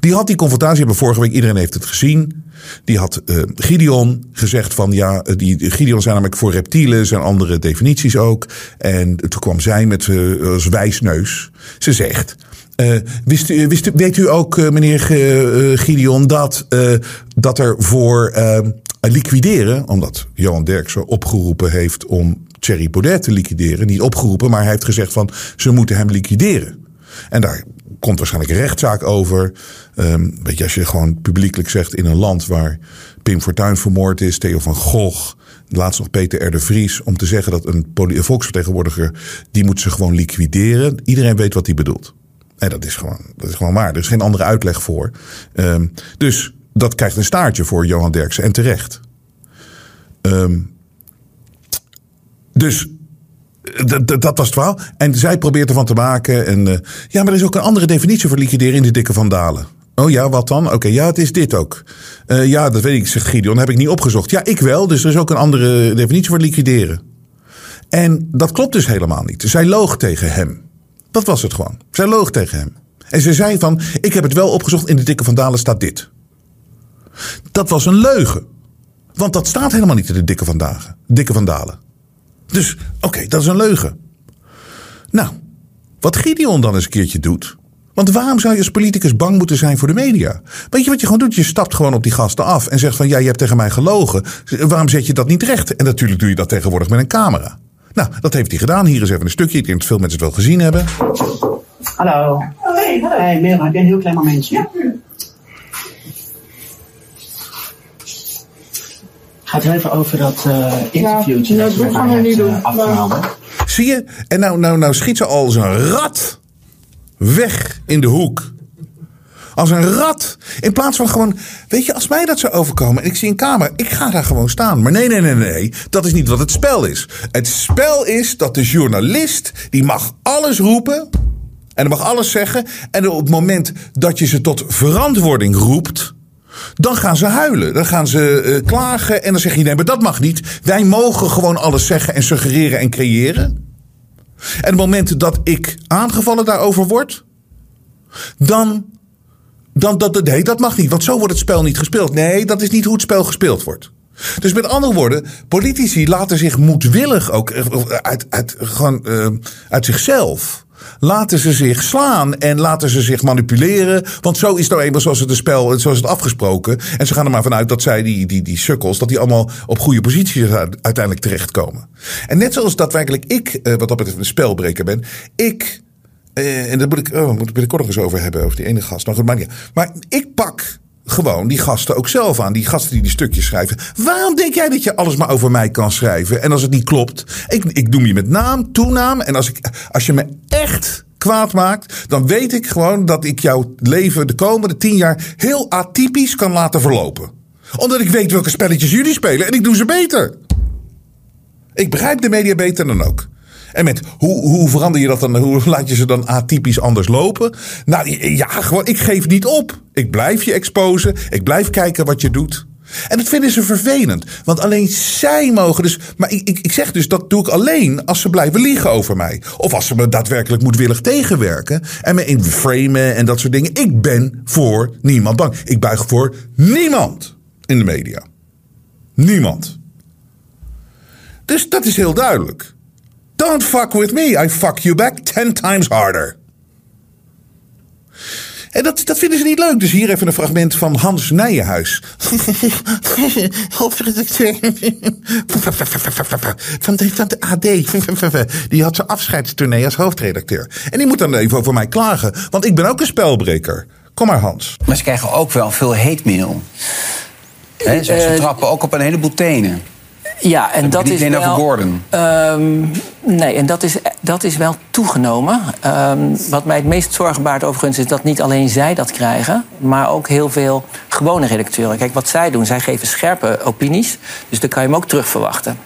Die had die confrontatie hebben vorige week, iedereen heeft het gezien. Die had uh, Gideon gezegd van ja, eh, die Gideon zijn namelijk voor reptielen, zijn andere definities ook. En toen kwam zij met uh, als wijsneus. Ze zegt. Wist, wist u, weet u ook, meneer Gideon, dat, dat er voor liquideren, omdat Johan Derksen opgeroepen heeft om Thierry Baudet te liquideren. Niet opgeroepen, maar hij heeft gezegd van ze moeten hem liquideren. En daar komt waarschijnlijk een rechtszaak over. Um, weet je, als je gewoon publiekelijk zegt in een land waar Pim Fortuyn vermoord is, Theo van Gogh, laatst nog Peter R. de Vries, om te zeggen dat een, volksvertegenwoordiger, die moet ze gewoon liquideren. Iedereen weet wat hij bedoelt. En dat is gewoon, dat is gewoon waar. Er is geen andere uitleg voor. Um, dus dat krijgt een staartje voor Johan Derksen en terecht. Um, dus dat, dat, was het verhaal. En zij probeert ervan te maken. En, eh, ja, maar er is ook een andere definitie voor liquideren in de dikke vandalen. Oh ja, wat dan? Oké, ja, het is dit ook. Eh, ja, dat weet ik, zegt Gideon. heb ik niet opgezocht. Ja, ik wel. Dus er is ook een andere definitie voor liquideren. En dat klopt dus helemaal niet. Zij loog tegen hem. Dat was het gewoon. Zij loog tegen hem. En ze zei van, ik heb het wel opgezocht. In de dikke vandalen staat dit. Dat was een leugen. Want dat staat helemaal niet in de dikke vandaag. Dikke vandalen. Dus oké, dat is een leugen. Nou, wat Gideon dan eens een keertje doet. Want waarom zou je als politicus bang moeten zijn voor de media? Weet je wat je gewoon doet? Je stapt gewoon op die gasten af en zegt van ja, je hebt tegen mij gelogen. Waarom zet je dat niet recht? En natuurlijk doe je dat tegenwoordig met een camera. Nou, dat heeft hij gedaan. Hier is even een stukje. Ik denk dat veel mensen het wel gezien hebben. Hallo. Hey, hey Merel, heb je een heel klein momentje? Gaat het even over dat uh, interviewtje ja, dat, dat gaan we niet doen. Uh, Zie je? En nou, nou, nou schiet ze al als een rat weg in de hoek. Als een rat. In plaats van gewoon, weet je, als mij dat zou overkomen en ik zie een kamer, ik ga daar gewoon staan. Maar nee, nee, nee, nee. Dat is niet wat het spel is. Het spel is dat de journalist, die mag alles roepen. En mag alles zeggen. En op het moment dat je ze tot verantwoording roept. Dan gaan ze huilen. Dan gaan ze uh, klagen. En dan zeg je: nee, maar dat mag niet. Wij mogen gewoon alles zeggen en suggereren en creëren. En op het moment dat ik aangevallen daarover word. Dan. dan dat, nee, dat mag niet. Want zo wordt het spel niet gespeeld. Nee, dat is niet hoe het spel gespeeld wordt. Dus met andere woorden, politici laten zich moedwillig ook uit, uit, gewoon, uh, uit zichzelf laten ze zich slaan en laten ze zich manipuleren. Want zo is nou eenmaal zoals het, spel, zoals het afgesproken. En ze gaan er maar vanuit dat zij, die, die, die sukkels, dat die allemaal op goede posities uiteindelijk terechtkomen. En net zoals daadwerkelijk ik, eh, wat dat betreft een spelbreker ben, ik. Eh, en daar moet ik, oh, moet binnenkort nog eens over hebben, over die ene gast. Nou goed, maar ik pak gewoon die gasten ook zelf aan. Die gasten die die stukjes schrijven. Waarom denk jij dat je alles maar over mij kan schrijven? En als het niet klopt, ik, ik noem je met naam, toenaam. En als, ik, als je me echt kwaad maakt, dan weet ik gewoon dat ik jouw leven de komende tien jaar heel atypisch kan laten verlopen. Omdat ik weet welke spelletjes jullie spelen en ik doe ze beter. Ik begrijp de media beter dan ook. En met hoe, hoe verander je dat dan? Hoe laat je ze dan atypisch anders lopen? Nou ja, gewoon, ik geef niet op. Ik blijf je exposen. Ik blijf kijken wat je doet. En dat vinden ze vervelend. Want alleen zij mogen dus. Maar ik, ik, ik, zeg dus dat doe ik alleen als ze blijven liegen over mij. Of als ze me daadwerkelijk moedwillig tegenwerken. En me in framen en dat soort dingen. Ik ben voor niemand bang. Ik buig voor niemand in de media. Niemand. Dus dat is heel duidelijk. Don't fuck with me. I fuck you back ten times harder. En dat, dat vinden ze niet leuk. Dus hier even een fragment van Hans Nijenhuis. Hoofdredacteur van de, van de AD. Die had zijn afscheidstournee als hoofdredacteur. En die moet dan even over mij klagen. Want ik ben ook een spelbreker. Kom maar Hans. Maar ze krijgen ook wel veel heetmail. He, ze, ze trappen ook op een heleboel tenen. Ja, en dat is wel. Gordon. Um, nee, en dat is, dat is wel toegenomen. Um, wat mij het meest zorgen baart overigens is dat niet alleen zij dat krijgen, maar ook heel veel gewone redacteuren. Kijk, wat zij doen, zij geven scherpe opinies, dus daar kan je hem ook terug verwachten.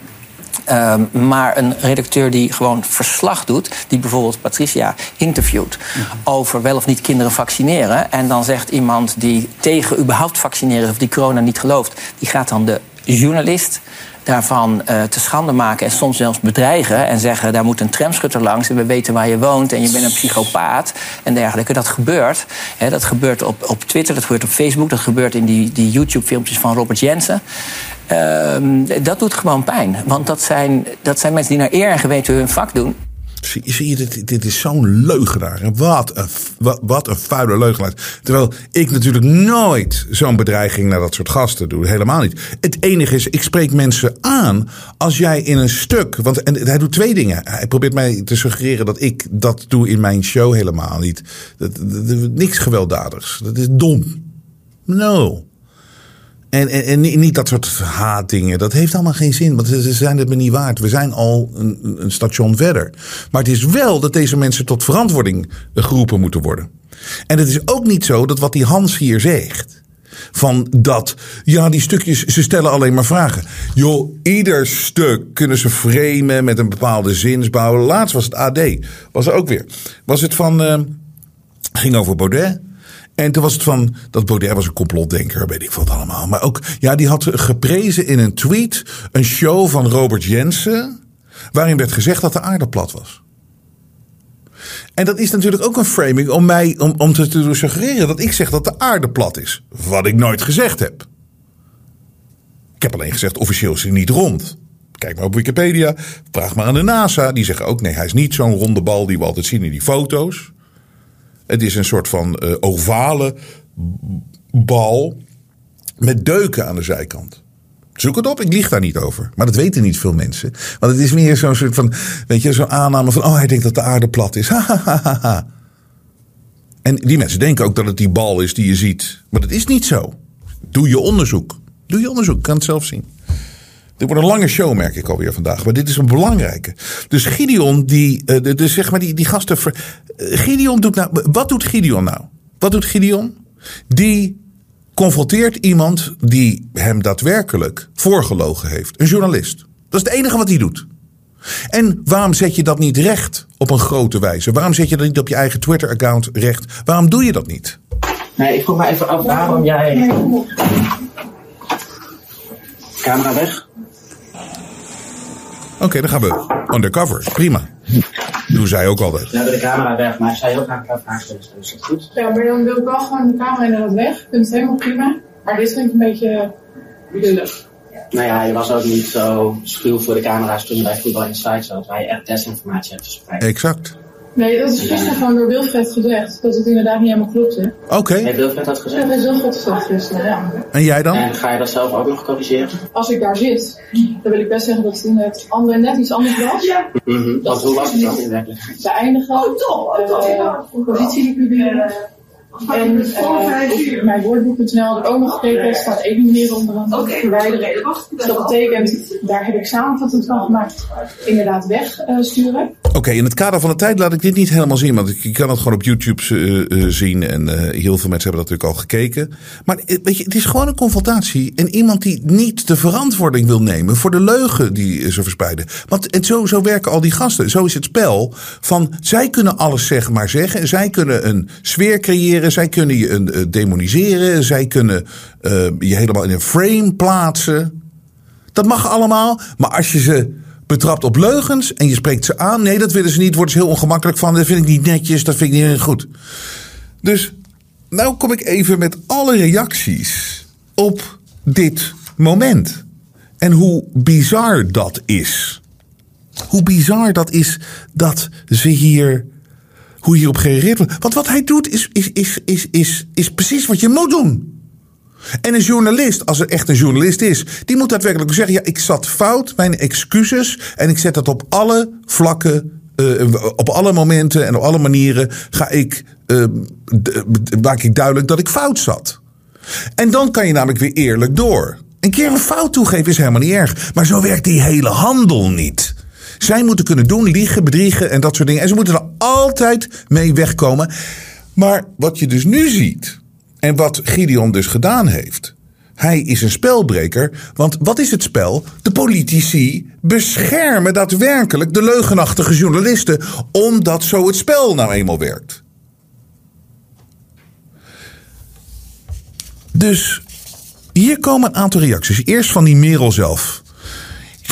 Um, maar een redacteur die gewoon verslag doet, die bijvoorbeeld Patricia interviewt over wel of niet kinderen vaccineren. En dan zegt iemand die tegen überhaupt vaccineren of die corona niet gelooft, die gaat dan de journalist daarvan uh, te schande maken en soms zelfs bedreigen en zeggen daar moet een tramschutter langs en we weten waar je woont en je bent een psychopaat en dergelijke. Dat gebeurt. Hè, dat gebeurt op, op Twitter, dat gebeurt op Facebook, dat gebeurt in die, die YouTube-filmpjes van Robert Jensen. Uh, dat doet gewoon pijn. Want dat zijn, dat zijn mensen die naar eer en geweten hun vak doen. Zie, je, dit, dit is zo'n leugenaar. Wat een, wat, wat een vuile leugenaar. Terwijl ik natuurlijk nooit zo'n bedreiging naar dat soort gasten doe. Helemaal niet. Het enige is, ik spreek mensen aan als jij in een stuk. Want en, hij doet twee dingen. Hij probeert mij te suggereren dat ik dat doe in mijn show helemaal niet. Dat, dat, niks gewelddadigs. Dat is dom. No. En, en, niet dat soort haatdingen. Dat heeft allemaal geen zin. Want ze zijn het me niet waard. We zijn al een, een, station verder. Maar het is wel dat deze mensen tot verantwoording geroepen moeten worden. En het is ook niet zo dat wat die Hans hier zegt. Van dat, ja, die stukjes, ze stellen alleen maar vragen. Joh, ieder stuk kunnen ze framen met een bepaalde zinsbouw. Laatst was het AD, was er ook weer. Was het van, uh, ging over Baudet. En toen was het van, dat Baudet was een complotdenker, weet ik wat allemaal. Maar ook, ja, die had geprezen in een tweet een show van Robert Jensen. Waarin werd gezegd dat de aarde plat was. En dat is natuurlijk ook een framing om mij om, om te, te suggereren dat ik zeg dat de aarde plat is. Wat ik nooit gezegd heb. Ik heb alleen gezegd, officieel is hij niet rond. Kijk maar op Wikipedia, vraag maar aan de NASA. Die zeggen ook, nee, hij is niet zo'n ronde bal die we altijd zien in die foto's. Het is een soort van uh, ovale bal met deuken aan de zijkant. Zoek het op, ik lieg daar niet over. Maar dat weten niet veel mensen. Want het is meer zo'n soort van, weet je, zo'n aanname van, oh, hij denkt dat de aarde plat is. en die mensen denken ook dat het die bal is die je ziet. Maar dat is niet zo. Doe je onderzoek. Doe je onderzoek, kan het zelf zien. Dit wordt een lange show, merk ik alweer vandaag. Maar dit is een belangrijke. Dus Gideon, die, uh, dus zeg maar die, die gasten. Uh, Gideon doet nou. Wat doet Gideon nou? Wat doet Gideon? Die confronteert iemand die hem daadwerkelijk voorgelogen heeft. Een journalist. Dat is het enige wat hij doet. En waarom zet je dat niet recht op een grote wijze? Waarom zet je dat niet op je eigen Twitter-account recht? Waarom doe je dat niet? Nee, ik vroeg me even af waarom jij. Camera weg. Oké, okay, dan gaan we undercover. Prima. Doen zij ook altijd. We hebben de camera weg, maar heel graag een vraag stellen. Dus dat goed? Ja, maar dan wil ik wel gewoon de camera inderdaad weg. Ik vind het helemaal prima. Maar dit vind ik een beetje lullig. Nou ja, je was ook niet zo schuw voor de camera's toen je bij Voetbal Insight zat, waar je echt desinformatie hebt verspreid. Exact. Nee, dat is gisteren gewoon door Wilfred gezegd. Dat het inderdaad niet helemaal klopte. Oké. Okay. Heeft Wilfred dat gezegd? Ja, heeft Wilfred gezegd gisteren, ja. En jij dan? En ga je dat zelf ook nog corrigeren? Als ik daar zit, dan wil ik best zeggen dat het in het andere net iets anders was. Ja. Mm -hmm. Want hoe was het dan in werkelijkheid? De eindigen, oh, toch, uh, positie die publieren. En uh, mijn woordboek.nl ik ook nog gekeken, staat één manier onder een okay. verwijderen. Dus dat betekent, daar heb ik samenvattend van gemaakt, inderdaad wegsturen. Uh, Oké, okay, in het kader van de tijd laat ik dit niet helemaal zien, want ik kan het gewoon op YouTube uh, zien en heel veel mensen hebben dat natuurlijk al gekeken. Maar weet je, het is gewoon een confrontatie en iemand die niet de verantwoording wil nemen voor de leugen die ze verspreiden. Want en zo, zo werken al die gasten. Zo is het spel van zij kunnen alles zeg maar zeggen, zij kunnen een sfeer creëren zij kunnen je uh, demoniseren. Zij kunnen uh, je helemaal in een frame plaatsen. Dat mag allemaal. Maar als je ze betrapt op leugens en je spreekt ze aan. Nee, dat willen ze niet. Worden ze heel ongemakkelijk van. Dat vind ik niet netjes. Dat vind ik niet goed. Dus nou kom ik even met alle reacties op dit moment. En hoe bizar dat is. Hoe bizar dat is dat ze hier hoe hierop gereageerd wordt. Want wat hij doet is, is, is, is, is, is precies wat je moet doen. En een journalist, als er echt een journalist is, die moet daadwerkelijk zeggen: ja, ik zat fout, mijn excuses. En ik zet dat op alle vlakken, uh, op alle momenten en op alle manieren ga ik, uh, maak ik duidelijk dat ik fout zat. En dan kan je namelijk weer eerlijk door. Een keer een fout toegeven is helemaal niet erg. Maar zo werkt die hele handel niet. Zij moeten kunnen doen, liegen, bedriegen en dat soort dingen. En ze moeten er altijd mee wegkomen. Maar wat je dus nu ziet, en wat Gideon dus gedaan heeft. Hij is een spelbreker, want wat is het spel? De politici beschermen daadwerkelijk de leugenachtige journalisten, omdat zo het spel nou eenmaal werkt. Dus hier komen een aantal reacties. Eerst van die Merel zelf.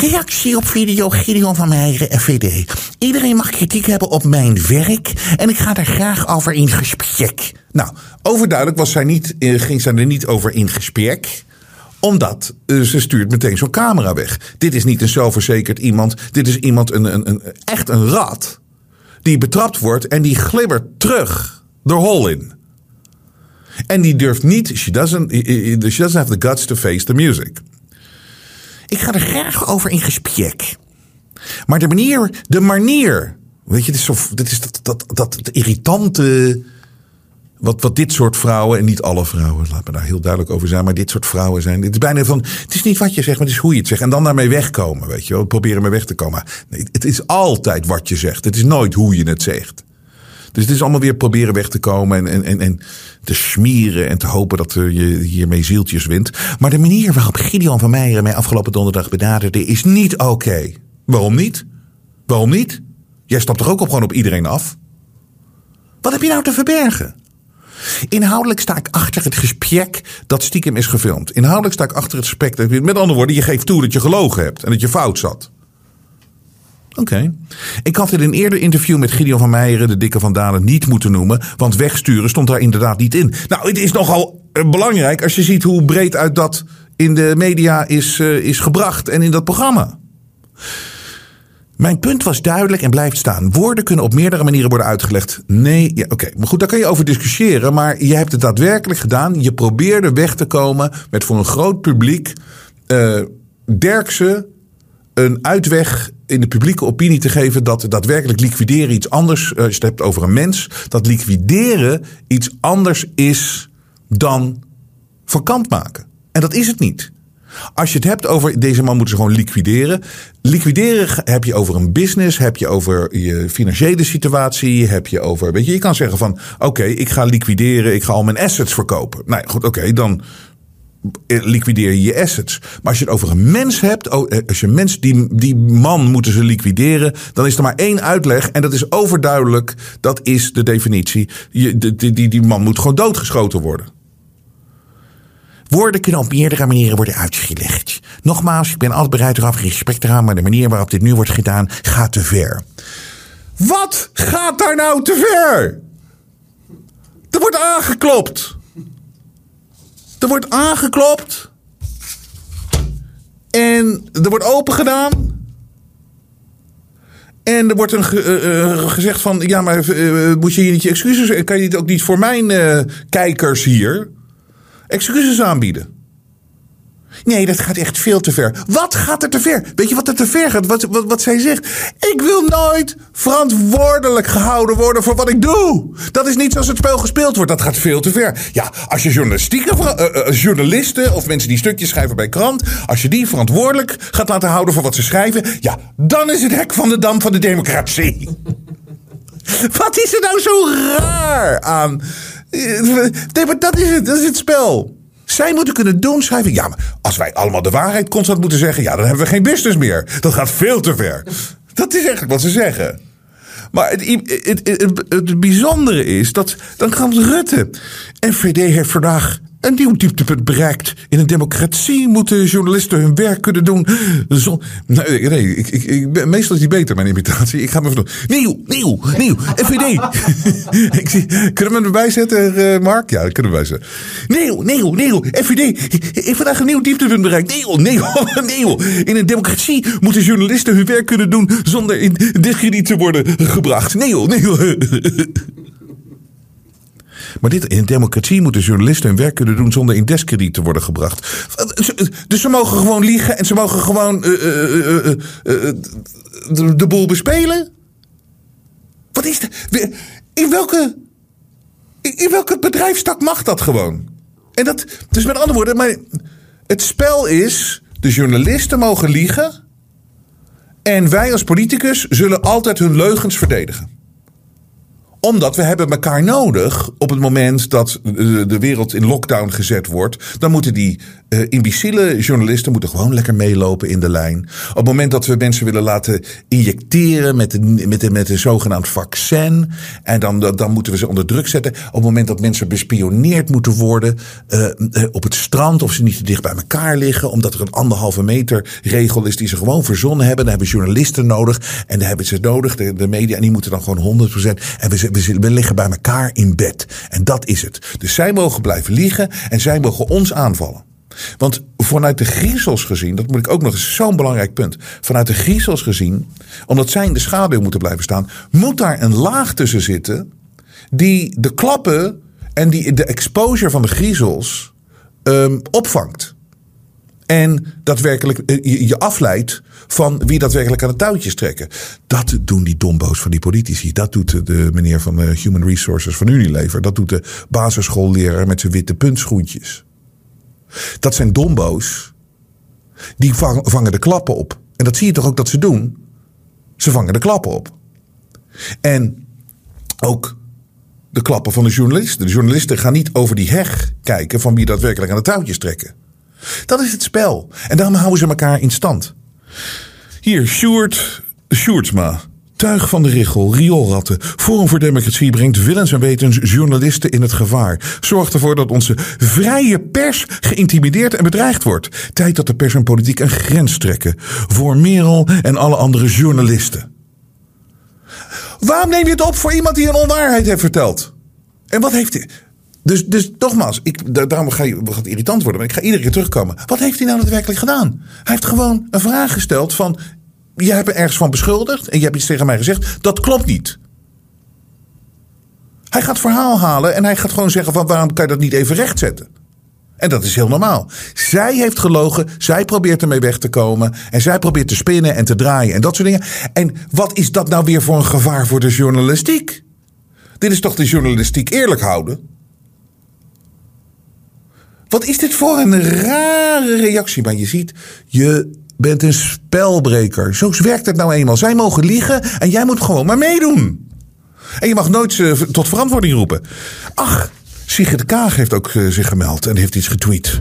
Reactie op video Gideon van Meijeren, FVD. Iedereen mag kritiek hebben op mijn werk en ik ga daar graag over in gesprek. Nou, overduidelijk was zij niet, eh, ging zij er niet over in gesprek omdat uh, ze stuurt meteen zo'n camera weg. Dit is niet een zelfverzekerd iemand. Dit is iemand, een, een, een, echt een rat. Die betrapt wordt en die glibbert terug de hol in. En die durft niet, she doesn't, she doesn't have the guts to face the music. Ik ga er graag over in gesprek. Maar de manier, de manier. Weet je, dit is, zo, dit is dat, dat, dat, irritante. Wat, wat dit soort vrouwen, en niet alle vrouwen, laat me daar heel duidelijk over zijn, maar dit soort vrouwen zijn. Het is bijna van, het is niet wat je zegt, maar het is hoe je het zegt. En dan daarmee wegkomen, weet je wel. Proberen mee weg te komen. Nee, het is altijd wat je zegt. Het is nooit hoe je het zegt. Dus het is allemaal weer proberen weg te komen en, en, en, en te smieren en te hopen dat je hiermee zieltjes wint. Maar de manier waarop Gideon van Meijeren mij afgelopen donderdag benaderde is niet oké. Waarom niet? Waarom niet? Jij stapt toch ook op gewoon op iedereen af? Wat heb je nou te verbergen? Inhoudelijk sta ik achter het gesprek dat stiekem is gefilmd. Inhoudelijk sta ik achter het gesprek. Met andere woorden, je geeft toe dat je gelogen hebt en dat je fout zat. Oké. Ik had in een eerder interview met Gideon van Meijeren de dikke van Dalen niet moeten noemen, want wegsturen stond daar inderdaad niet in. Nou, het is nogal eh, belangrijk als je ziet hoe breed uit dat in de media is, uh, is gebracht en in dat programma. Mijn punt was duidelijk en blijft staan. Woorden kunnen op meerdere manieren worden uitgelegd. Nee, ja, oké. Maar goed, daar kan je over discussiëren. Maar je hebt het daadwerkelijk gedaan. Je probeerde weg te komen met voor een groot publiek. Uh, Derksen een uitweg in de publieke opinie te geven dat daadwerkelijk liquideren iets anders, als je het hebt over een mens, dat liquideren iets anders is dan vakant maken. En dat is het niet. Als je het hebt over deze man moeten ze gewoon liquideren. Liquideren heb je over een business, heb je over je financiële situatie, heb je over. Weet je, je kan zeggen van oké, ik ga liquideren, ik ga al mijn assets verkopen. Nou goed, oké, dan liquideer je je assets. Maar als je het over een mens hebt, oh, eh, als je een mens, die, die man moeten ze liquideren, dan is er maar één uitleg en dat is overduidelijk. Dat is de definitie. Die, die, die man moet gewoon doodgeschoten worden. Woorden kunnen op meerdere manieren worden uitgelegd. Nogmaals, ik ben altijd bereid eraf respect eraan, maar de manier waarop dit nu wordt gedaan gaat te ver. Wat gaat daar nou te ver? Er wordt aangeklopt. Er wordt aangeklopt. En er wordt open gedaan. En er wordt een uh, gezegd van, ja, maar uh, moet je hier niet je excuses, kan je dit ook niet voor mijn kijkers hier excuses aanbieden? Nee, dat gaat echt veel te ver. Wat gaat er te ver? Weet je wat er te ver gaat? Wat, wat, wat zij zegt? Ik wil nooit verantwoordelijk gehouden worden voor wat ik doe. Dat is niet zoals het spel gespeeld wordt. Dat gaat veel te ver. Ja, als je journalistieke uh, uh, journalisten of mensen die stukjes schrijven bij krant, als je die verantwoordelijk gaat laten houden voor wat ze schrijven, ja, dan is het hek van de dam van de democratie. wat is er nou zo raar aan? Nee, maar dat is het. Dat is het spel. Zij moeten kunnen doen, schrijven. Ja, maar als wij allemaal de waarheid constant moeten zeggen, ja, dan hebben we geen business meer. Dat gaat veel te ver. Dat is eigenlijk wat ze zeggen. Maar het, het, het, bijzondere is dat dan gaat Rutte. FVD heeft vandaag een nieuw dieptepunt bereikt. In een democratie moeten journalisten hun werk kunnen doen. Zo, nee, nee ik, ik, ik, meestal is die beter, mijn imitatie. Ik ga me even doen. Nieuw, nieuw, nieuw. FVD. ik kunnen we hem erbij zetten, uh, Mark? Ja, dat kunnen we erbij zetten. Nieuw, nieuw, nieuw. FVD heeft vandaag een nieuw dieptepunt bereikt. Nieuw, nieuw, nieuw. In een democratie moeten journalisten hun werk kunnen doen zonder in discrediet te worden gebracht. Nieuw, nieuw. Maar dit, in een democratie moeten journalisten hun werk kunnen doen zonder in deskrediet te worden gebracht. Dus ze mogen gewoon liegen en ze mogen gewoon uh, uh, uh, de, de boel bespelen? Wat is dat? In welke, in welke bedrijfstak mag dat gewoon? En dat, dus met andere woorden, maar het spel is, de journalisten mogen liegen. En wij als politicus zullen altijd hun leugens verdedigen omdat we hebben elkaar nodig op het moment dat de wereld in lockdown gezet wordt. Dan moeten die uh, imbeciele journalisten moeten gewoon lekker meelopen in de lijn. Op het moment dat we mensen willen laten injecteren met een, met een, met een zogenaamd vaccin. En dan, dan moeten we ze onder druk zetten. Op het moment dat mensen bespioneerd moeten worden uh, op het strand. Of ze niet te dicht bij elkaar liggen. Omdat er een anderhalve meter regel is die ze gewoon verzonnen hebben. Dan hebben journalisten nodig. En dan hebben ze nodig, de, de media. En die moeten dan gewoon 100%. En we, we, we liggen bij elkaar in bed. En dat is het. Dus zij mogen blijven liegen. En zij mogen ons aanvallen. Want vanuit de griezels gezien, dat moet ik ook nog eens zo'n belangrijk punt. Vanuit de griezels gezien, omdat zij in de schaduw moeten blijven staan, moet daar een laag tussen zitten die de klappen en die de exposure van de griezels um, opvangt. En daadwerkelijk eh, je, afleidt van wie daadwerkelijk aan de touwtjes trekken. Dat doen die dombo's van die politici. Dat doet de meneer van de eh, Human Resources van Unilever. Dat doet de basisschoolleraar met zijn witte puntschoentjes. Dat zijn dombo's. Die vangen de klappen op. En dat zie je toch ook dat ze doen? Ze vangen de klappen op. En ook de klappen van de journalisten. De journalisten gaan niet over die heg kijken van wie daadwerkelijk aan de touwtjes trekken. Dat is het spel. En daarom houden ze elkaar in stand. Hier, Sjoerd Sjoerdsma. Tuig van de Richel, rioolratten. Forum voor Democratie brengt willens en wetens journalisten in het gevaar. Zorgt ervoor dat onze vrije pers geïntimideerd en bedreigd wordt. Tijd dat de pers en politiek een grens trekken. Voor Merel en alle andere journalisten. Waarom neem je het op voor iemand die een onwaarheid heeft verteld? En wat heeft hij... Dus, dus nogmaals, ik, daarom ga je wat irritant worden, maar ik ga iedere keer terugkomen. Wat heeft hij nou daadwerkelijk gedaan? Hij heeft gewoon een vraag gesteld van, je hebt me ergens van beschuldigd en je hebt iets tegen mij gezegd. Dat klopt niet. Hij gaat verhaal halen en hij gaat gewoon zeggen van waarom kan je dat niet even rechtzetten? En dat is heel normaal. Zij heeft gelogen, zij probeert ermee weg te komen. En zij probeert te spinnen en te draaien en dat soort dingen. En wat is dat nou weer voor een gevaar voor de journalistiek? Dit is toch de journalistiek eerlijk houden? Wat is dit voor een rare reactie? Maar je ziet, je bent een spelbreker. Zo werkt het nou eenmaal. Zij mogen liegen en jij moet gewoon maar meedoen. En je mag nooit uh, tot verantwoording roepen. Ach, Sigrid Kaag heeft ook uh, zich gemeld en heeft iets getweet.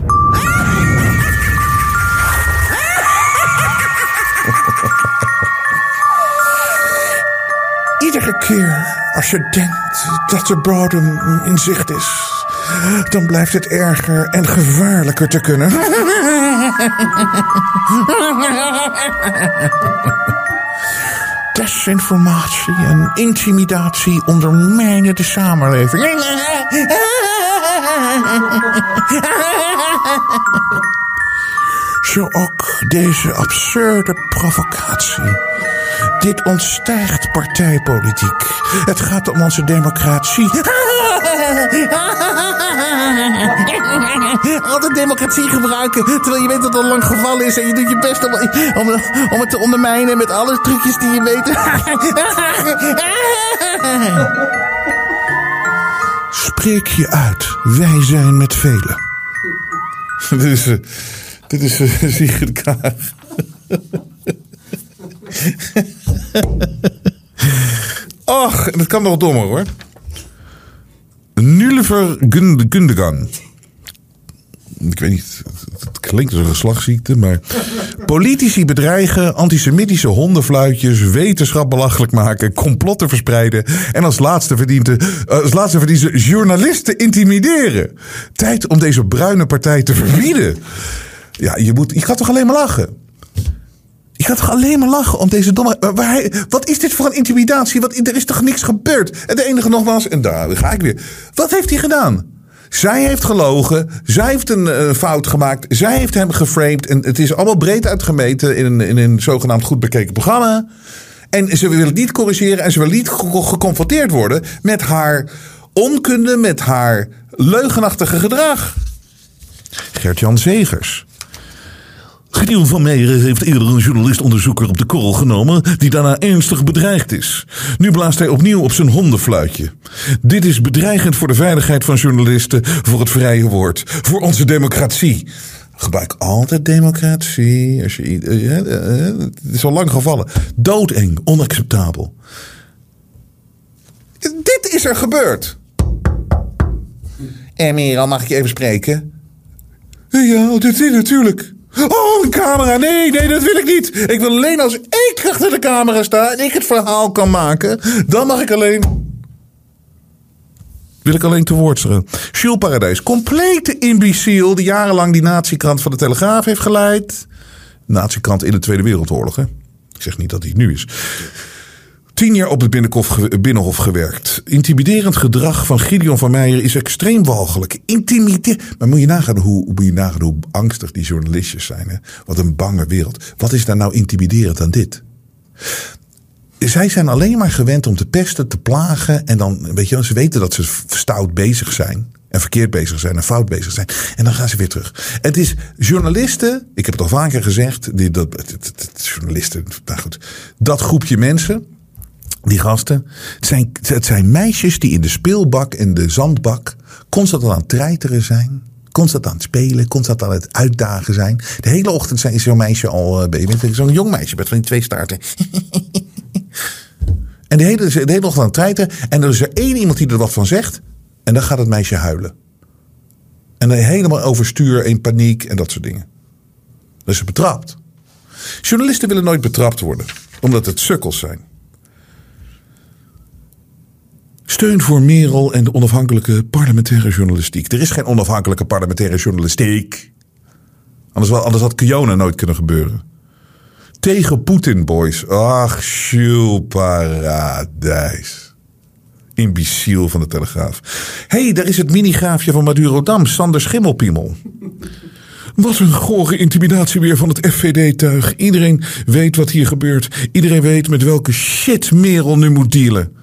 Iedere keer als je denkt dat de bodem in zicht is, dan blijft het erger en gevaarlijker te kunnen. Desinformatie en intimidatie ondermijnen de samenleving. Zo ook deze absurde provocatie. Dit ontstijgt partijpolitiek. Het gaat om onze democratie. Altijd democratie gebruiken, terwijl je weet dat het al lang gevallen is en je doet je best om, om, om het te ondermijnen met alle trucjes die je weet. Spreek je uit. Wij zijn met velen. dit is, uh, dit is uh, Sigrid Kaag. Och, dat kan nog dommer hoor. Nulliver Gundogan. Ik weet niet, het klinkt als een geslachtsziekte, maar. Politici bedreigen, antisemitische hondenfluitjes, wetenschap belachelijk maken, complotten verspreiden. En als laatste, verdient als laatste verdient ze journalisten intimideren. Tijd om deze bruine partij te verbieden. Ja, je, moet, je gaat toch alleen maar lachen? Ga toch alleen maar lachen om deze domme. Wat is dit voor een intimidatie? Wat, er is toch niks gebeurd? En de enige nogmaals, en daar ga ik weer. Wat heeft hij gedaan? Zij heeft gelogen. Zij heeft een uh, fout gemaakt. Zij heeft hem geframed. En het is allemaal breed uitgemeten in een, in een zogenaamd goed bekeken programma. En ze wil het niet corrigeren. En ze wil niet ge geconfronteerd worden met haar onkunde, met haar leugenachtige gedrag. Gert-Jan Zegers. Gideon van Meijeren heeft eerder een journalist-onderzoeker op de korrel genomen die daarna ernstig bedreigd is. Nu blaast hij opnieuw op zijn hondenfluitje. Dit is bedreigend voor de veiligheid van journalisten, voor het vrije woord, voor onze democratie. Gebruik altijd democratie. Als je, het is al lang gevallen. Doodeng, onacceptabel. Dit is er gebeurd. Merel, mag ik je even spreken? Ja, dit is natuurlijk. Oh, een camera. Nee, nee, dat wil ik niet. Ik wil alleen als ik achter de camera sta en ik het verhaal kan maken. Dan mag ik alleen. Wil ik alleen te woord staan. Jules Paradijs. Complete imbeciel die jarenlang die natiekrant van de Telegraaf heeft geleid. Natiekrant in de Tweede Wereldoorlog, hè? Ik zeg niet dat hij het nu is. Tien jaar op het Binnenhof gewerkt. Intimiderend gedrag van Gideon van Meijer is extreem walgelijk. Intimideer. Maar moet je, nagaan hoe, moet je nagaan hoe angstig die journalistjes zijn. Hè? Wat een bange wereld. Wat is daar nou intimiderend aan dit? Zij zijn alleen maar gewend om te pesten, te plagen. En dan, weet je, ze weten dat ze stout bezig zijn. En verkeerd bezig zijn en fout bezig zijn. En dan gaan ze weer terug. Het is journalisten, ik heb het al vaker gezegd. Die, dat, journalisten, nou goed. Dat groepje mensen die gasten. Het zijn, het zijn meisjes die in de speelbak en de zandbak constant aan het treiteren zijn. Constant aan het spelen, constant aan het uitdagen zijn. De hele ochtend is zo'n meisje al. Uh, zo'n jong meisje met van die twee staarten. En de hele, de ochtend aan het treiten. En er is er één iemand die er wat van zegt. En dan gaat het meisje huilen. En dan helemaal overstuur, in paniek en dat soort dingen. Is ze betrapt. Journalisten willen nooit betrapt worden, omdat het sukkels zijn. Steun voor Merel en de onafhankelijke parlementaire journalistiek. Er is geen onafhankelijke parlementaire journalistiek. Anders, wel- anders had Kiona nooit kunnen gebeuren. Tegen Poetin, boys. Ach, Paradijs. Imbeciel van de Telegraaf. Hé, hey, daar is het minigraafje van Madurodam, Sander Schimmelpiemel. Wat een gore intimidatie weer van het FVD-tuig. Iedereen weet wat hier gebeurt. Iedereen weet met welke shit Merel nu moet dealen.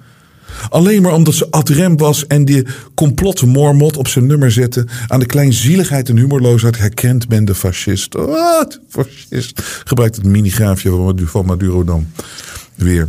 Alleen maar omdat ze ad rem was en die complotmormot op zijn nummer zette. Aan de kleinzieligheid en humorloosheid herkent men de fascist. Wat? Fascist. Gebruikt het minigraafje van Maduro dan. Weer.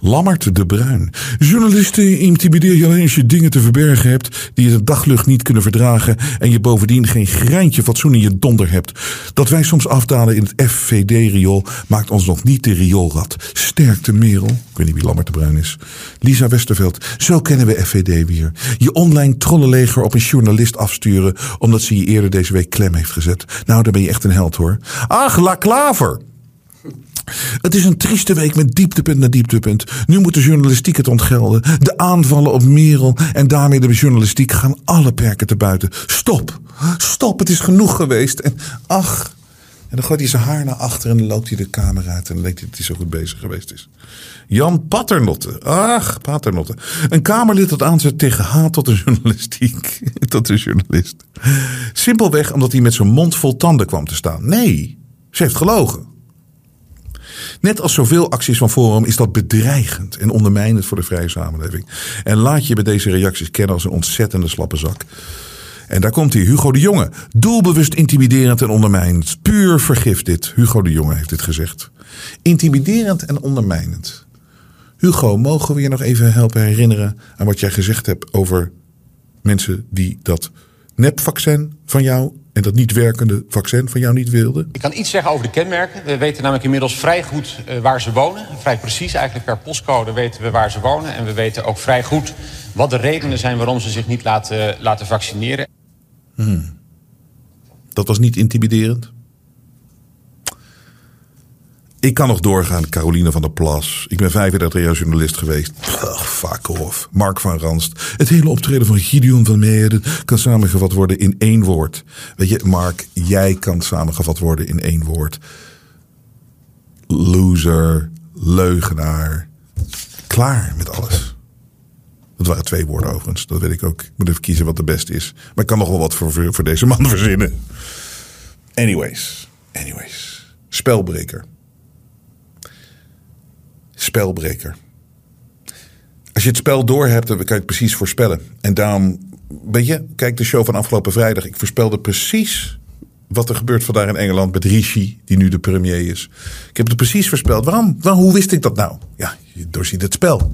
Lammert de Bruin. Journalisten intimideer je alleen als je dingen te verbergen hebt die je de daglucht niet kunnen verdragen en je bovendien geen greintje fatsoen in je donder hebt. Dat wij soms afdalen in het FVD-riool maakt ons nog niet de rioolrat. Sterkte Merel. Ik weet niet wie Lammert de Bruin is. Lisa Westerveld. Zo kennen we FVD weer. Je online trollenleger op een journalist afsturen omdat ze je eerder deze week klem heeft gezet. Nou, dan ben je echt een held hoor. Ach, La Klaver. Het is een trieste week met dieptepunt na dieptepunt. Nu moet de journalistiek het ontgelden. De aanvallen op Merel en daarmee de journalistiek gaan alle perken te buiten. Stop. Stop, het is genoeg geweest. En ach. En dan gooit hij zijn haar naar achter en loopt hij de kamer uit. En dan denkt hij dat hij zo goed bezig geweest is. Jan Paternotte. Ach, Paternotte. Een Kamerlid dat aanzet tegen haat tot de journalistiek. tot de journalist. Simpelweg omdat hij met zijn mond vol tanden kwam te staan. Nee, ze heeft gelogen. Net als zoveel acties van Forum is dat bedreigend en ondermijnend voor de vrije samenleving. En laat je bij deze reacties kennen als een ontzettende slappe zak. En daar komt hij, Hugo de Jonge. Doelbewust intimiderend en ondermijnend. Puur vergif dit. Hugo de Jonge heeft dit gezegd. Intimiderend en ondermijnend. Hugo, mogen we je nog even helpen herinneren aan wat jij gezegd hebt over mensen die dat nepvaccin van jou en dat niet werkende vaccin van jou niet wilden? Ik kan iets zeggen over de kenmerken. We weten namelijk inmiddels vrij goed eh, waar ze wonen. Vrij precies, eigenlijk per postcode weten we waar ze wonen. En we weten ook vrij goed wat de redenen zijn waarom ze zich niet laten, laten vaccineren. Dat was niet intimiderend. Ik kan nog doorgaan, Caroline van der Plas. Ik ben 35 jaar journalist geweest. Ugh, fuck off. Mark van Ranst. Het hele optreden van Gideon van Meijeren kan samengevat worden in één woord. Weet je, Mark, jij kan samengevat worden in één woord. Loser, leugenaar. Klaar met alles. Dat waren twee woorden overigens, dat weet ik ook. Ik moet even kiezen wat de beste is. Maar ik kan nog wel wat voor, voor deze man verzinnen. Anyways, anyways. Spelbreker. Spelbreker. Als je het spel door hebt, dan kan je het precies voorspellen. En daarom, weet je, kijk de show van afgelopen vrijdag. Ik voorspelde precies wat er gebeurt vandaag in Engeland met Rishi, die nu de premier is. Ik heb het precies voorspeld. Waarom? Waarom? Hoe wist ik dat nou? Ja, je doorziet het spel.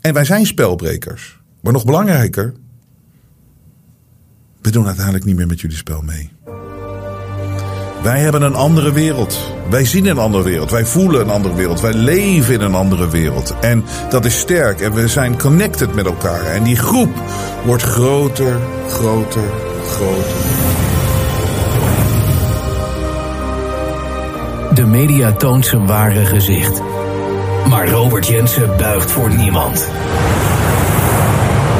En wij zijn spelbrekers. Maar nog belangrijker, we doen uiteindelijk niet meer met jullie spel mee. Wij hebben een andere wereld. Wij zien een andere wereld. Wij voelen een andere wereld. Wij leven in een andere wereld. En dat is sterk. En we zijn connected met elkaar. En die groep wordt groter, groter, groter. De media toont zijn ware gezicht. Maar Robert Jensen buigt voor niemand.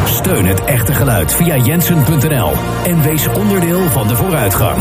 Steun het echte geluid via jensen.nl en wees onderdeel van de vooruitgang.